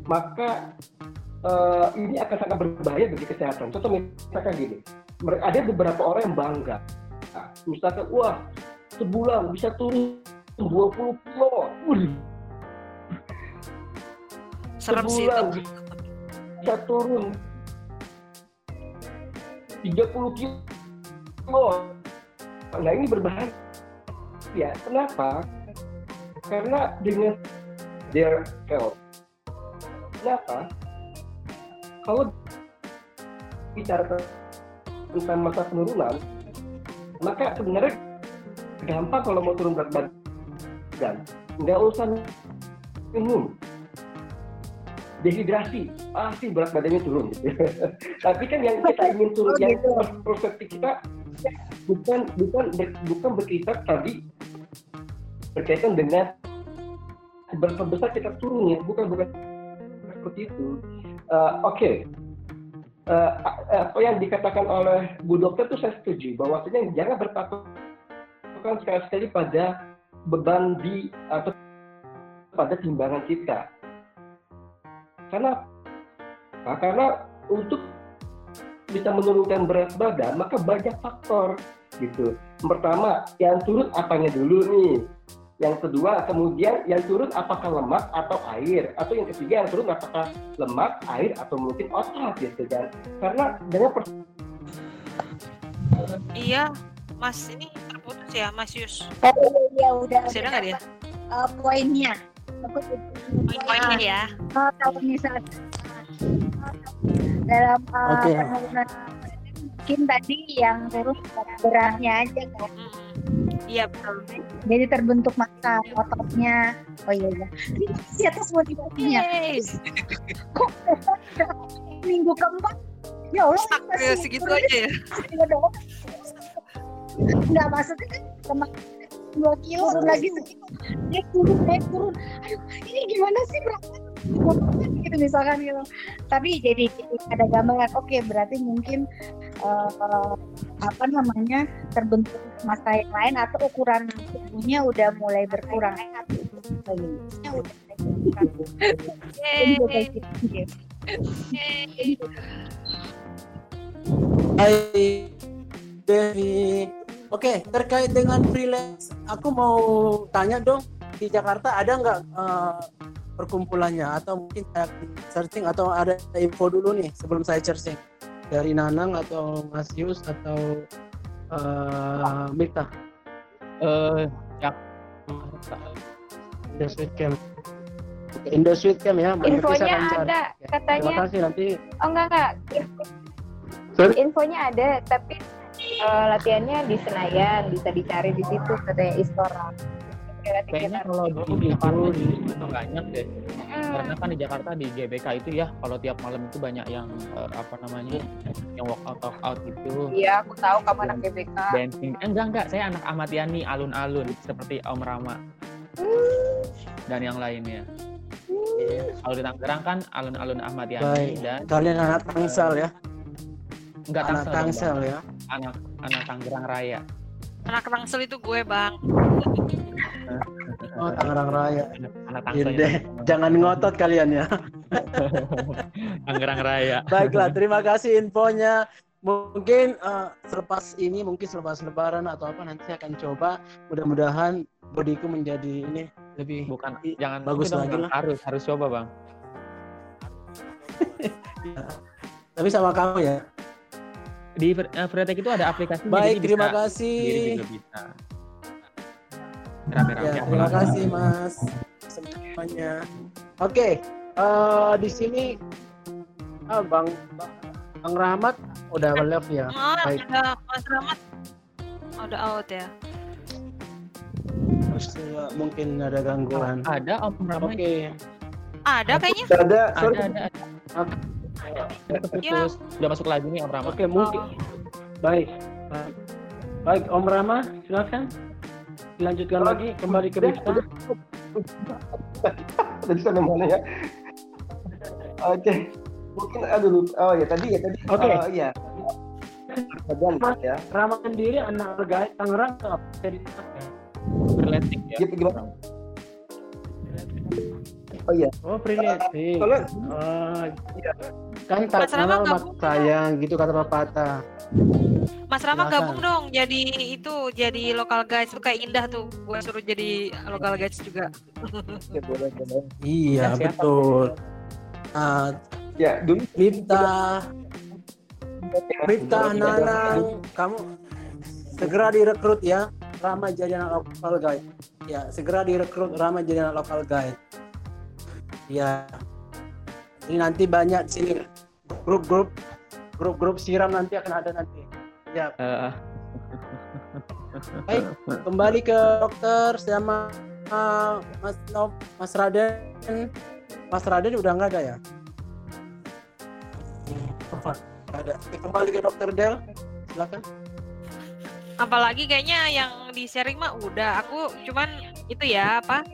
maka uh, ini akan sangat berbahaya bagi kesehatan. Contoh misalkan gini, ada beberapa orang yang bangga, misalkan wah sebulan bisa turun 20 kilo, Serem sih sebulan itu. bisa turun 30 kilo. Nah ini berbahaya. Ya, kenapa? Karena dengan their health. Kenapa? Kalau bicara tentang masa penurunan, maka sebenarnya gampang kalau mau turun berat badan. Nggak usah minum dehidrasi pasti berat badannya turun gitu. [laughs] tapi kan yang kita ingin turun yang perspektif kita bukan bukan bukan berkaitan tadi berkaitan dengan seberapa besar kita turun ya bukan bukan seperti itu uh, oke okay. uh, apa yang dikatakan oleh Bu Dokter itu saya setuju bahwasanya jangan berpatokan sekali-sekali pada beban di atau pada timbangan kita karena nah, karena untuk bisa menurunkan berat badan maka banyak faktor gitu. Pertama, yang turun apanya dulu nih? Yang kedua, kemudian yang turun apakah lemak atau air? Atau yang ketiga yang turun apakah lemak, air atau mungkin otot gitu kan? Karena dengan per... Iya, Mas ini terputus ya, Mas Yus. Oh, iya udah. Ada nggak dia? Uh, poinnya. Poinnya ya. Oh, kalau misalnya dalam uh, Oke. penurunan mungkin tadi yang turun beratnya aja kan. Iya betul. Jadi terbentuk massa ototnya. Oh iya iya. Kasih atas motivasinya. Kok [laughs] minggu keempat? Ya Allah. Stuck ya, segitu aja ya? Iya. Enggak maksudnya kan kemarin dua kilo turun lagi segitu naik turun naik turun aduh ini gimana sih berapa [laughs] gitu misalkan gitu tapi jadi ada gambaran oke berarti mungkin eh, apa namanya terbentuk masa yang lain atau ukuran tubuhnya udah mulai berkurang Hai Devi. Oke, terkait dengan freelance, aku mau tanya dong di Jakarta ada nggak eh, perkumpulannya atau mungkin saya searching atau ada info dulu nih sebelum saya searching dari Nanang atau Mas Yus atau eh Mita. Eh, ya. Indo Sweet Camp. Oke, Indo Sweet Camp ya. Infonya ada, Oke, katanya. Terima kasih nanti. Oh enggak enggak. Info- Sorry? Infonya ada, tapi eh, latihannya di Senayan, bisa dicari di situ katanya Istora. Kayaknya kalau di Jakarta di itu banyak deh. Karena kan di Jakarta di GBK itu ya kalau tiap malam itu banyak yang eh, apa namanya yang walkout walkout gitu. Iya, aku tahu kamu anak GBK. Dancing. Eh, enggak enggak, saya anak Ahmad Yani alun-alun seperti Om Rama dan yang lainnya. Kalau di Tangerang kan alun-alun Ahmad Yani Baik. dan Kalian anak Tangsel ya. enggak anak Tangsel, Tangsel Bang. ya. Anak anak Tangerang Raya. Anak Tangsel itu gue bang. Oh, Tangerang Raya. Anak Tangsel. deh, jangan ngotot kalian ya. [laughs] Tangerang Raya. Baiklah, terima kasih infonya. Mungkin eh, selepas ini, mungkin selepas lebaran atau apa nanti saya akan coba. Mudah-mudahan bodiku menjadi ini lebih bukan jangan bagus lagi Bang. lah. Harus harus coba bang. [laughs] Tapi sama kamu ya. Di uh, Freetek itu ada aplikasi. Baik, terima kasih. Sendiri juga bisa. Rame-rame. Ya, terima kasih Mas semuanya. Oke, eh, di sini ah, Bang Bang Rahmat udah live ya. Oh, Baik. ada Mas Rahmat. Udah out ya. Eh, mungkin ada gangguan. Ada Om Rama. Oke. Ada kayaknya. Ada, Ada ada. ada. Ya. Terputus. Udah masuk lagi nih Om Rama. Oke, mungkin. Baik. Baik. Baik, Om Rama, silakan. Dilanjutkan lagi kembali ke Miftah. [laughs] Tadi sampai mana ya? Oke. Mungkin aduh lupa. Oh ya tadi ya tadi. Oke. Oh, iya. Badan Mas ya. Rama sendiri anak Tangerang apa? Jadi, ya? ya. Gimana? Oh iya. Oh, freelatik. Kalau Oh, kan tak Mas Rama gabung sayang gitu kata pepatah. Mas Rama Silakan. gabung dong jadi itu jadi local guys itu kayak indah tuh gue suruh jadi local guys juga ya boleh boleh. Iya, Ya, siapa? betul. Ah, Ya dulu Mifta, Mifta, Nanang, kamu segera direkrut ya. Rama jadi anak local guide. Ya, segera direkrut Rama jadi anak local guide. Ya. Ini nanti banyak sini grup-grup grup-grup siram nanti akan ada nanti. Ya, Eh, baik. Kembali ke dokter sama uh, Mas Nov, Mas Raden. Mas Raden udah nggak ada ya? Ada. Kembali ke dokter Del. Silakan. apalagi kayaknya yang di sharing mah udah aku cuman itu ya apa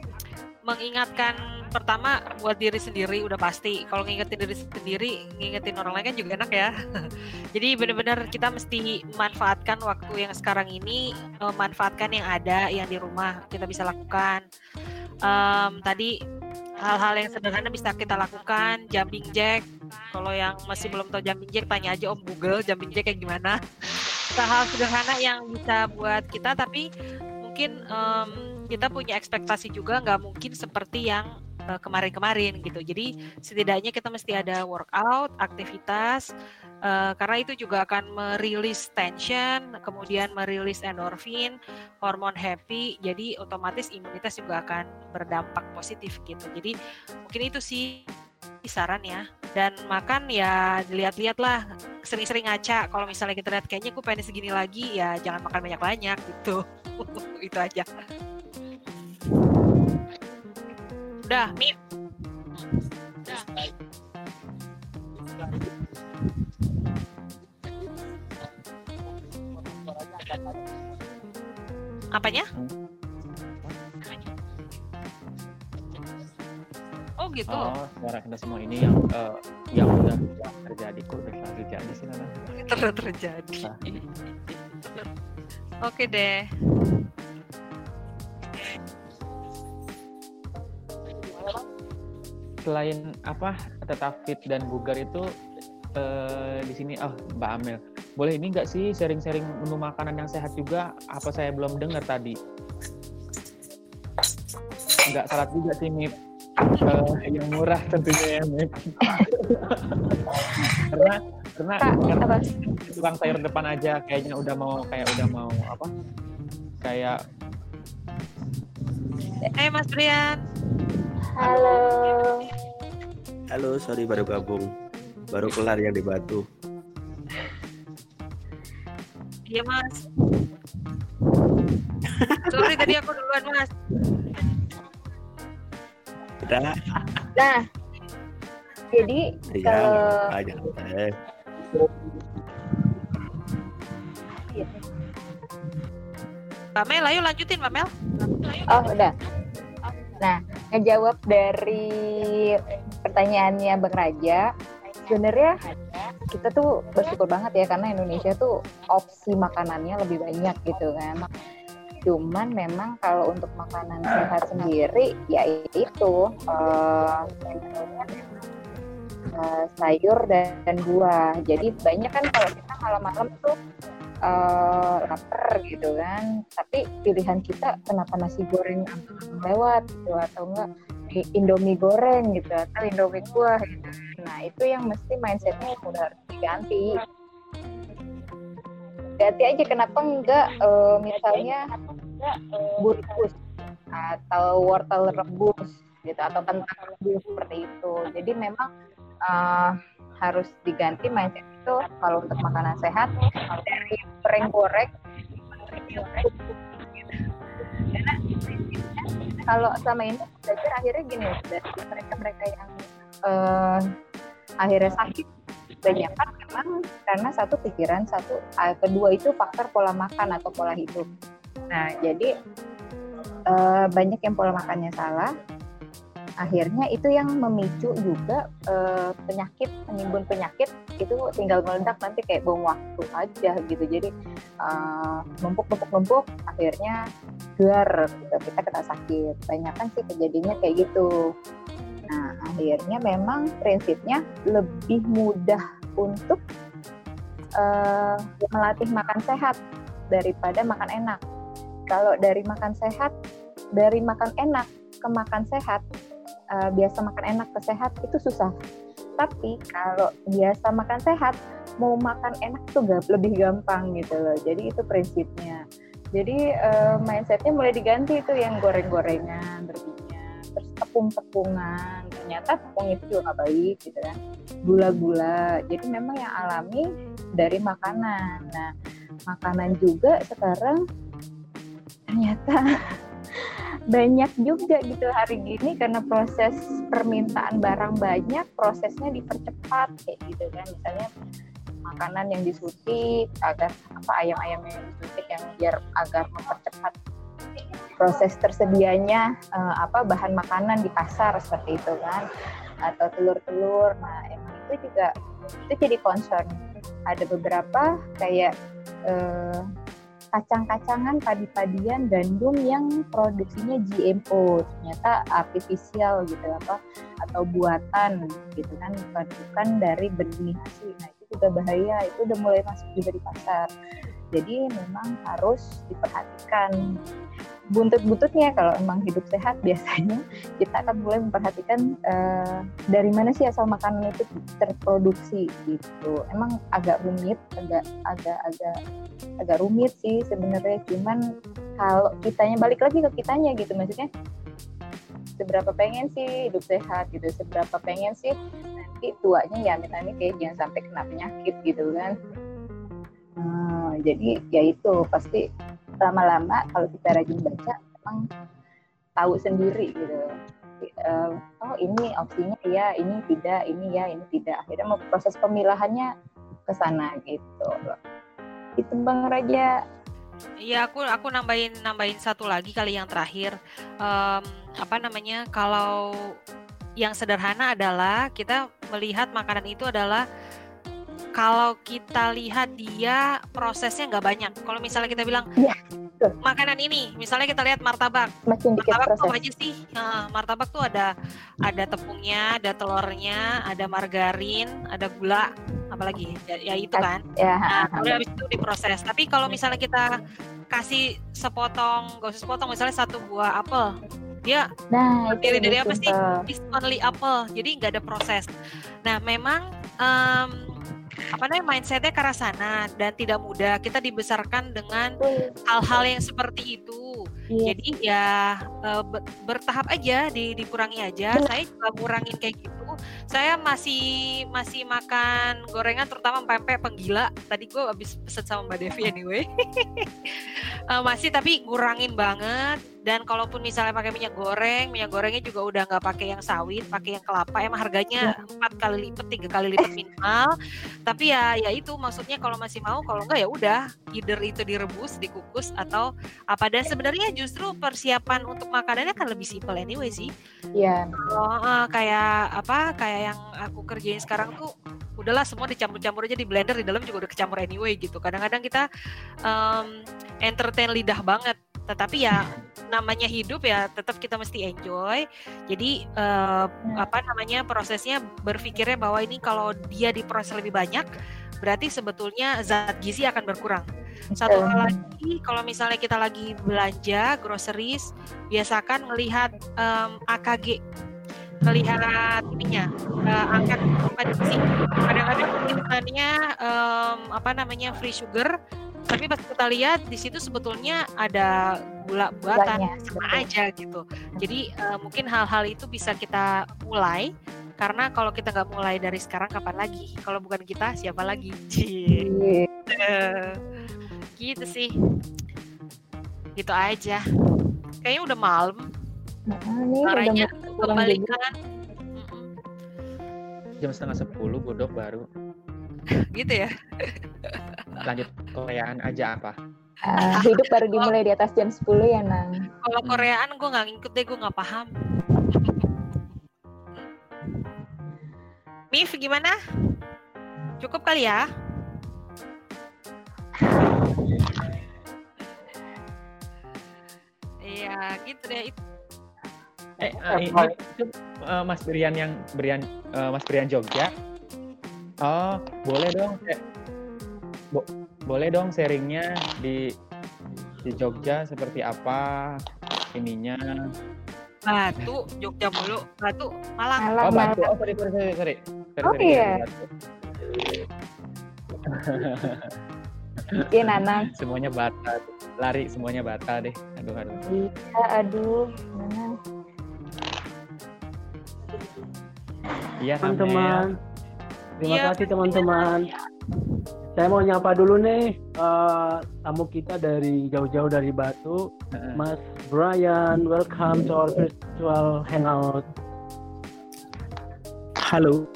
mengingatkan pertama buat diri sendiri udah pasti. Kalau ngingetin diri sendiri ngingetin orang lain kan juga enak ya. [laughs] Jadi benar-benar kita mesti manfaatkan waktu yang sekarang ini eh, manfaatkan yang ada yang di rumah kita bisa lakukan. Em, tadi hal-hal yang sederhana bisa kita lakukan jumping jack. Kalau yang masih belum tahu jumping jack tanya aja om Google jumping jack kayak gimana. [laughs] Hal sederhana yang bisa buat kita tapi mungkin em, kita punya ekspektasi juga. Nggak mungkin seperti yang kemarin-kemarin gitu. Jadi setidaknya kita mesti ada workout aktivitas eh, karena itu juga akan merilis tension kemudian merilis endorfin hormon happy jadi otomatis imunitas juga akan berdampak positif gitu. Jadi mungkin itu sih saran ya dan makan ya dilihat-lihat lah sering-sering ngaca. Kalau misalnya kita lihat kayaknya gue pengen segini lagi ya jangan makan banyak-banyak gitu. [laughs] Itu aja udah mie apanya? Oh gitu. Oh, suara kita semua ini yang eh, yang udah terjadi. Kok udah selalu terjadi sih Nana. terus terjadi. Oke deh Selain apa tetap fit dan bugar itu eh, di sini oh Mbak Amel. Boleh ini nggak sih sharing-sharing menu makanan yang sehat juga? Apa saya belum dengar tadi? Nggak salah juga sih Mip. Eh, yang murah tentunya ya Mip. [laughs] Karena karena karena tukang sayur depan aja kayaknya udah mau kayak udah mau apa? Kayak eh Mas Brian Halo. Halo, sorry baru gabung. Baru kelar yang di Batu. iya Mas sorry tadi aku duluan Mas Udah. Nah, jadi Iya, kalau aja. Eh, Mbak Mel ayo lanjutin Mbak Mel Oh, udah. Nah, ngejawab dari pertanyaannya Bang Raja, sebenarnya kita tuh bersyukur banget ya karena Indonesia tuh opsi makanannya lebih banyak gitu kan. Cuman memang kalau untuk makanan sehat sendiri ya itu eh, sayur dan, dan buah. Jadi banyak kan kalau kita malam-malam tuh eh, lapar gitu kan. Tapi pilihan kita kenapa nasi goreng lewat gitu atau enggak i- indomie goreng gitu atau indomie kuah gitu. Nah itu yang mesti mindsetnya udah harus diganti. Ganti aja kenapa enggak eh, misalnya bungkus atau wortel rebus gitu atau kentang rebus seperti itu. Jadi memang eh, harus diganti mindset itu kalau untuk makanan sehat dari goreng goreng. Kalau sama ini belajar akhirnya gini dari mereka mereka yang eh, akhirnya sakit banyak kan memang karena satu pikiran satu ah, kedua itu faktor pola makan atau pola hidup. Nah jadi eh, banyak yang pola makannya salah akhirnya itu yang memicu juga uh, penyakit menimbun penyakit itu tinggal meledak nanti kayak bom waktu aja gitu. Jadi numpuk numpuk numpuk akhirnya gear gitu. kita kena sakit. Banyak kan sih kejadiannya kayak gitu. Nah akhirnya memang prinsipnya lebih mudah untuk uh, melatih makan sehat daripada makan enak. Kalau dari makan sehat dari makan enak ke makan sehat uh, biasa makan enak ke sehat itu susah. Tapi kalau biasa makan sehat mau makan enak tuh gak, lebih gampang gitu loh. Jadi itu prinsipnya. Jadi uh, mindsetnya mulai diganti itu yang goreng-gorengan berminyak terus tepung-tepungan. Ternyata tepung itu juga gak baik gitu kan. Gula-gula. Jadi memang yang alami dari makanan. Nah makanan juga sekarang ternyata banyak juga gitu hari gini karena proses permintaan barang banyak prosesnya dipercepat kayak gitu kan. Misalnya makanan yang disuntik agar apa ayam-ayam yang disuntik yang biar agar mempercepat proses tersedianya uh, apa bahan makanan di pasar seperti itu kan atau telur-telur. Nah emang itu juga itu jadi concern. Ada beberapa kayak uh, kacang-kacangan, padi-padian, gandum yang produksinya GMO, ternyata artifisial gitu apa atau buatan gitu kan bukan dari benih asli. Nah itu juga bahaya, itu udah mulai masuk juga di pasar. Jadi memang harus diperhatikan buntut-buntutnya kalau emang hidup sehat [laughs] biasanya kita akan mulai memperhatikan uh, dari mana sih asal makanan itu terproduksi gitu. Emang agak rumit, agak agak agak agak rumit sih sebenarnya. Cuman kalau kitanya balik lagi ke kitanya gitu maksudnya seberapa pengen sih hidup sehat gitu, seberapa pengen sih nanti tuanya ya misalnya kayak jangan sampai kena penyakit gitu kan. Hmm, jadi ya itu pasti lama-lama kalau kita rajin baca memang tahu sendiri gitu. Uh, oh ini opsinya ya ini tidak ini ya ini tidak. Akhirnya mau proses pemilahannya ke sana gitu. Itu bang Raja. Iya aku aku nambahin nambahin satu lagi kali yang terakhir. Um, apa namanya kalau yang sederhana adalah kita melihat makanan itu adalah kalau kita lihat dia prosesnya nggak banyak. Kalau misalnya kita bilang ya, makanan ini, misalnya kita lihat martabak, Makin martabak tuh apa aja sih? Nah, martabak tuh ada ada tepungnya, ada telurnya, ada margarin, ada gula, apalagi ya, ya itu kan. Ya, nah, kemudian habis itu diproses. Tapi kalau misalnya kita kasih sepotong, gak usah sepotong, misalnya satu buah apel, dia nah, terdiri dari apa sih? It's only apple, jadi nggak ada proses. Nah, memang um, apa namanya mindsetnya ke arah sana dan tidak mudah. Kita dibesarkan dengan hal-hal yang seperti itu. Yeah. jadi ya uh, bertahap aja di, dikurangi aja. Benar. saya juga ngurangin kayak gitu. Saya masih masih makan gorengan terutama pempek penggila. Tadi gue habis pesen sama mbak Devi anyway. Uh, [laughs] masih tapi ngurangin banget dan kalaupun misalnya pakai minyak goreng minyak gorengnya juga udah nggak pakai yang sawit pakai yang kelapa emang harganya iya. empat kali lipat tiga kali lipat minimal. Tapi ya ya itu maksudnya kalau masih mau kalau enggak ya udah either itu direbus dikukus atau apa. Dan sebenarnya justru persiapan untuk makanannya kan lebih simpel anyway sih. Iya. Yeah. uh, kayak apa kayak yang aku kerjain sekarang tuh udahlah semua dicampur-campur aja di blender di dalam juga udah kecampur anyway gitu. Kadang-kadang kita um, entertain lidah banget tetapi ya namanya hidup ya tetap kita mesti enjoy. Jadi uh, apa namanya prosesnya berpikirnya bahwa ini kalau dia diproses lebih banyak berarti sebetulnya zat gizi akan berkurang. Satu hal lagi kalau misalnya kita lagi belanja groceries biasakan melihat um, AKG melihat ininya uh, angka gizi kadang-kadang tulisannya um, apa namanya free sugar tapi pas kita lihat di situ sebetulnya ada gula buatan sama aja gitu. Jadi uh, mungkin hal-hal itu bisa kita mulai karena kalau kita nggak mulai dari sekarang kapan lagi? Kalau bukan kita siapa lagi? Cie. [laughs] gitu sih. Gitu aja. Kayaknya udah malam. Nah, caranya kembalikan jam setengah sepuluh bodok baru [laughs] gitu ya lanjut Koreaan aja apa uh, hidup baru dimulai di atas jam 10 ya nang kalau Koreaan gue nggak ngikut deh gue nggak paham Nif gimana? Cukup kali ya? Iya, gitu deh. Itu. Eh, uh, ini itu uh, Mas Brian yang Brian uh, Mas Brian Jogja. Oh, boleh dong. Bo boleh dong sharingnya di di Jogja seperti apa ininya. Batu, Jogja mulu. Batu, Malang. Malang oh, Batu. Oh, sorry, sorry, sorry. sorry. sorry oh, iya. [laughs] Iya, Nanang. Semuanya bata. Lari semuanya bata deh. Aduh, aduh. Iya, aduh. Nanang. Iya, teman-teman. Terima ya, kasih teman-teman. Saya mau nyapa dulu nih uh, tamu kita dari jauh-jauh dari Batu, Mas Brian. Welcome to our virtual hangout. Halo.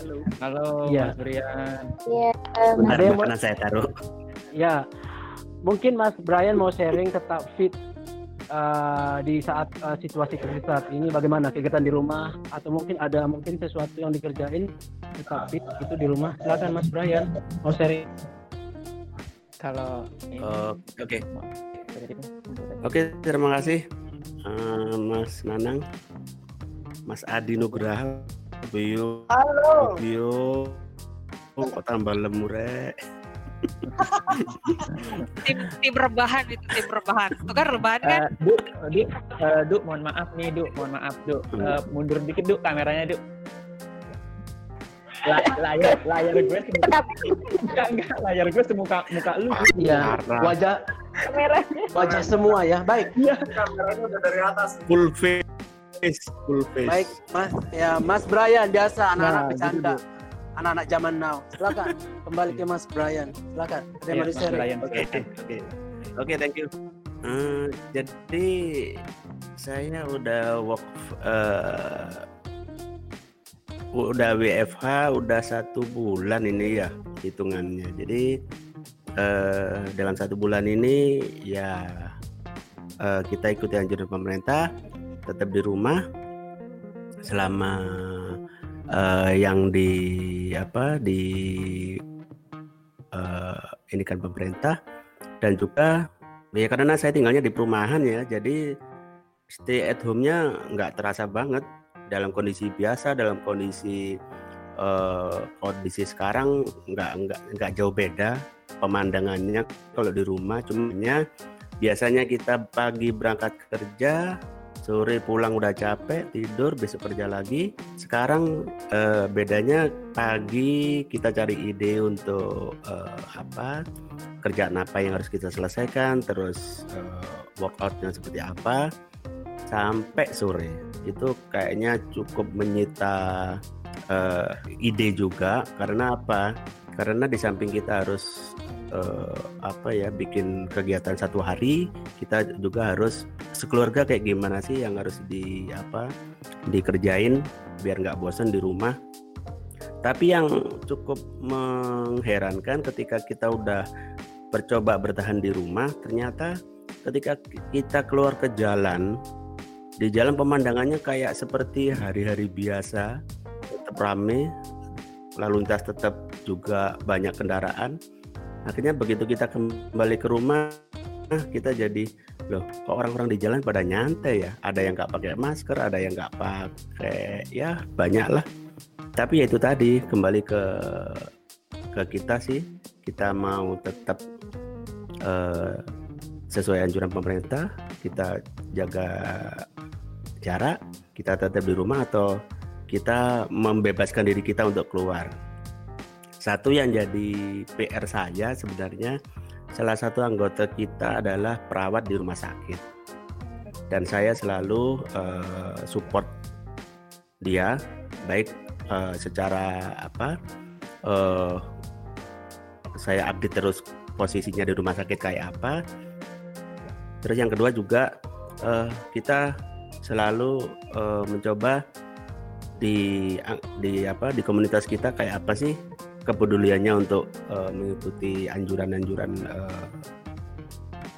Halo. Halo, ya. Mas Brian. Iya. Um, Ada yang mau... saya taruh. Ya, mungkin Mas Brian mau sharing tetap fit uh, di saat uh, situasi krisis saat ini bagaimana? Kegiatan di rumah? Atau mungkin ada mungkin sesuatu yang dikerjain tetap fit itu di rumah? Silakan Mas Brian. Mau sharing? Kalau uh, oke. Oke terima kasih uh, Mas Nanang Mas Adi Nugraha Bio Halo. Bio Kota tambah lemure tim tim rebahan itu tim rebahan. Itu kan rebahan kan? Uh, du, du, uh, du mohon maaf nih du mohon maaf du uh, mundur dikit du kameranya du La, layar layar gue semuka enggak enggak layar gue semuka muka lu. Iya wajah kameranya. wajah semua ya baik. Iya. Kameranya udah dari atas. Full face full face. Baik mas ya mas Brian biasa anak-anak nah, bercanda. gitu, anak-anak zaman now. Silakan kembali ke Mas Brian. Silakan. Ada yang yeah, Brian. Oke, oke. Oke, thank you. Uh, jadi saya udah work uh, udah WFH udah satu bulan ini ya hitungannya. Jadi uh, dalam satu bulan ini ya uh, kita ikuti anjuran pemerintah tetap di rumah selama uh, yang di apa di uh, ini kan pemerintah dan juga ya karena saya tinggalnya di perumahan ya jadi stay at home-nya nggak terasa banget. Dalam kondisi biasa dalam kondisi uh, kondisi sekarang nggak nggak nggak jauh beda pemandangannya kalau di rumah. Cumanya biasanya kita pagi berangkat kerja sore pulang udah capek tidur besok kerja lagi. Sekarang eh, bedanya pagi kita cari ide untuk eh, apa kerjaan apa yang harus kita selesaikan terus eh, workoutnya seperti apa sampai sore. Itu kayaknya cukup menyita eh, ide juga. Karena apa? Karena di samping kita harus uh, apa ya bikin kegiatan satu hari kita juga harus sekeluarga kayak gimana sih yang harus di apa dikerjain biar nggak bosan di rumah. Tapi yang cukup mengherankan ketika kita udah bercoba bertahan di rumah ternyata ketika kita keluar ke jalan di jalan pemandangannya kayak seperti hari-hari biasa tetap rame lalu lintas tetap juga banyak kendaraan akhirnya begitu kita kembali ke rumah kita jadi loh kok orang-orang di jalan pada nyantai ya? Ada yang nggak pakai masker ada yang nggak pakai ya banyak lah tapi ya itu tadi kembali ke ke kita sih kita mau tetap uh, sesuai anjuran pemerintah kita jaga jarak kita tetap di rumah atau kita membebaskan diri kita untuk keluar satu yang jadi PR saya sebenarnya salah satu anggota kita adalah perawat di rumah sakit. Dan saya selalu uh, support dia baik uh, secara apa uh, saya update terus posisinya di rumah sakit kayak apa. Terus yang kedua juga uh, kita selalu uh, mencoba di di apa di komunitas kita kayak apa sih kepeduliannya untuk uh, mengikuti anjuran-anjuran uh,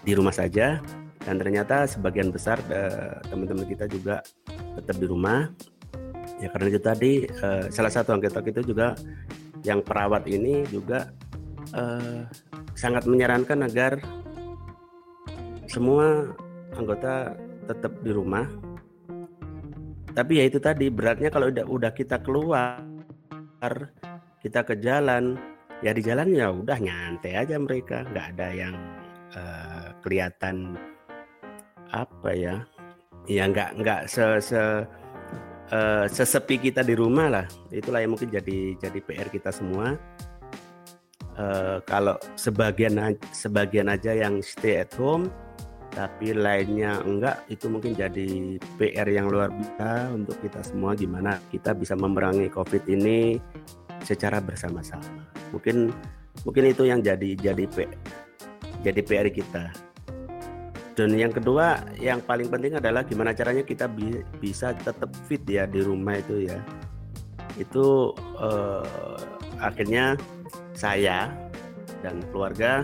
di rumah saja dan ternyata sebagian besar teman teman-teman kita juga tetap di rumah Ya karena itu tadi uh, salah satu anggota kita juga yang perawat ini juga uh, sangat menyarankan agar semua anggota tetap di rumah. Tapi ya itu tadi beratnya kalau udah udah kita keluar kita ke jalan. Ya di jalan ya udah nyantai aja mereka. Nggak ada yang uh, kelihatan apa ya. Ya nggak nggak se, se uh, sesepi kita di rumah lah. Itulah yang mungkin jadi jadi PR kita semua. Uh, kalau sebagian sebagian aja yang stay at home tapi lainnya enggak itu mungkin jadi PR yang luar biasa untuk kita semua. Gimana kita bisa memerangi COVID ini secara bersama-sama. Mungkin mungkin itu yang jadi jadi P, jadi PR kita. Dan yang kedua yang paling penting adalah gimana caranya kita bi bisa tetap fit ya di rumah itu ya. Itu uh, akhirnya saya dan keluarga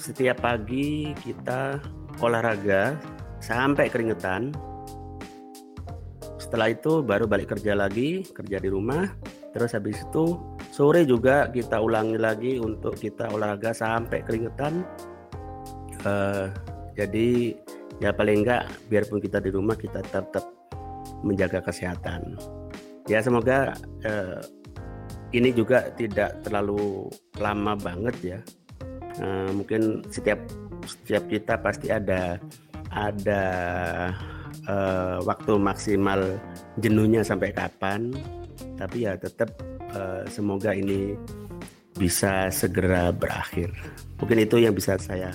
setiap pagi kita olahraga sampai keringetan. Setelah itu baru balik kerja lagi, kerja di rumah. Terus habis itu sore juga kita ulangi lagi untuk kita olahraga sampai keringetan. Uh, jadi ya paling enggak biarpun kita di rumah kita tetap menjaga kesehatan. Ya semoga uh, ini juga tidak terlalu lama banget ya uh, mungkin setiap setiap kita pasti ada ada uh, waktu maksimal jenuhnya sampai kapan tapi ya tetap uh, semoga ini bisa segera berakhir. Mungkin itu yang bisa saya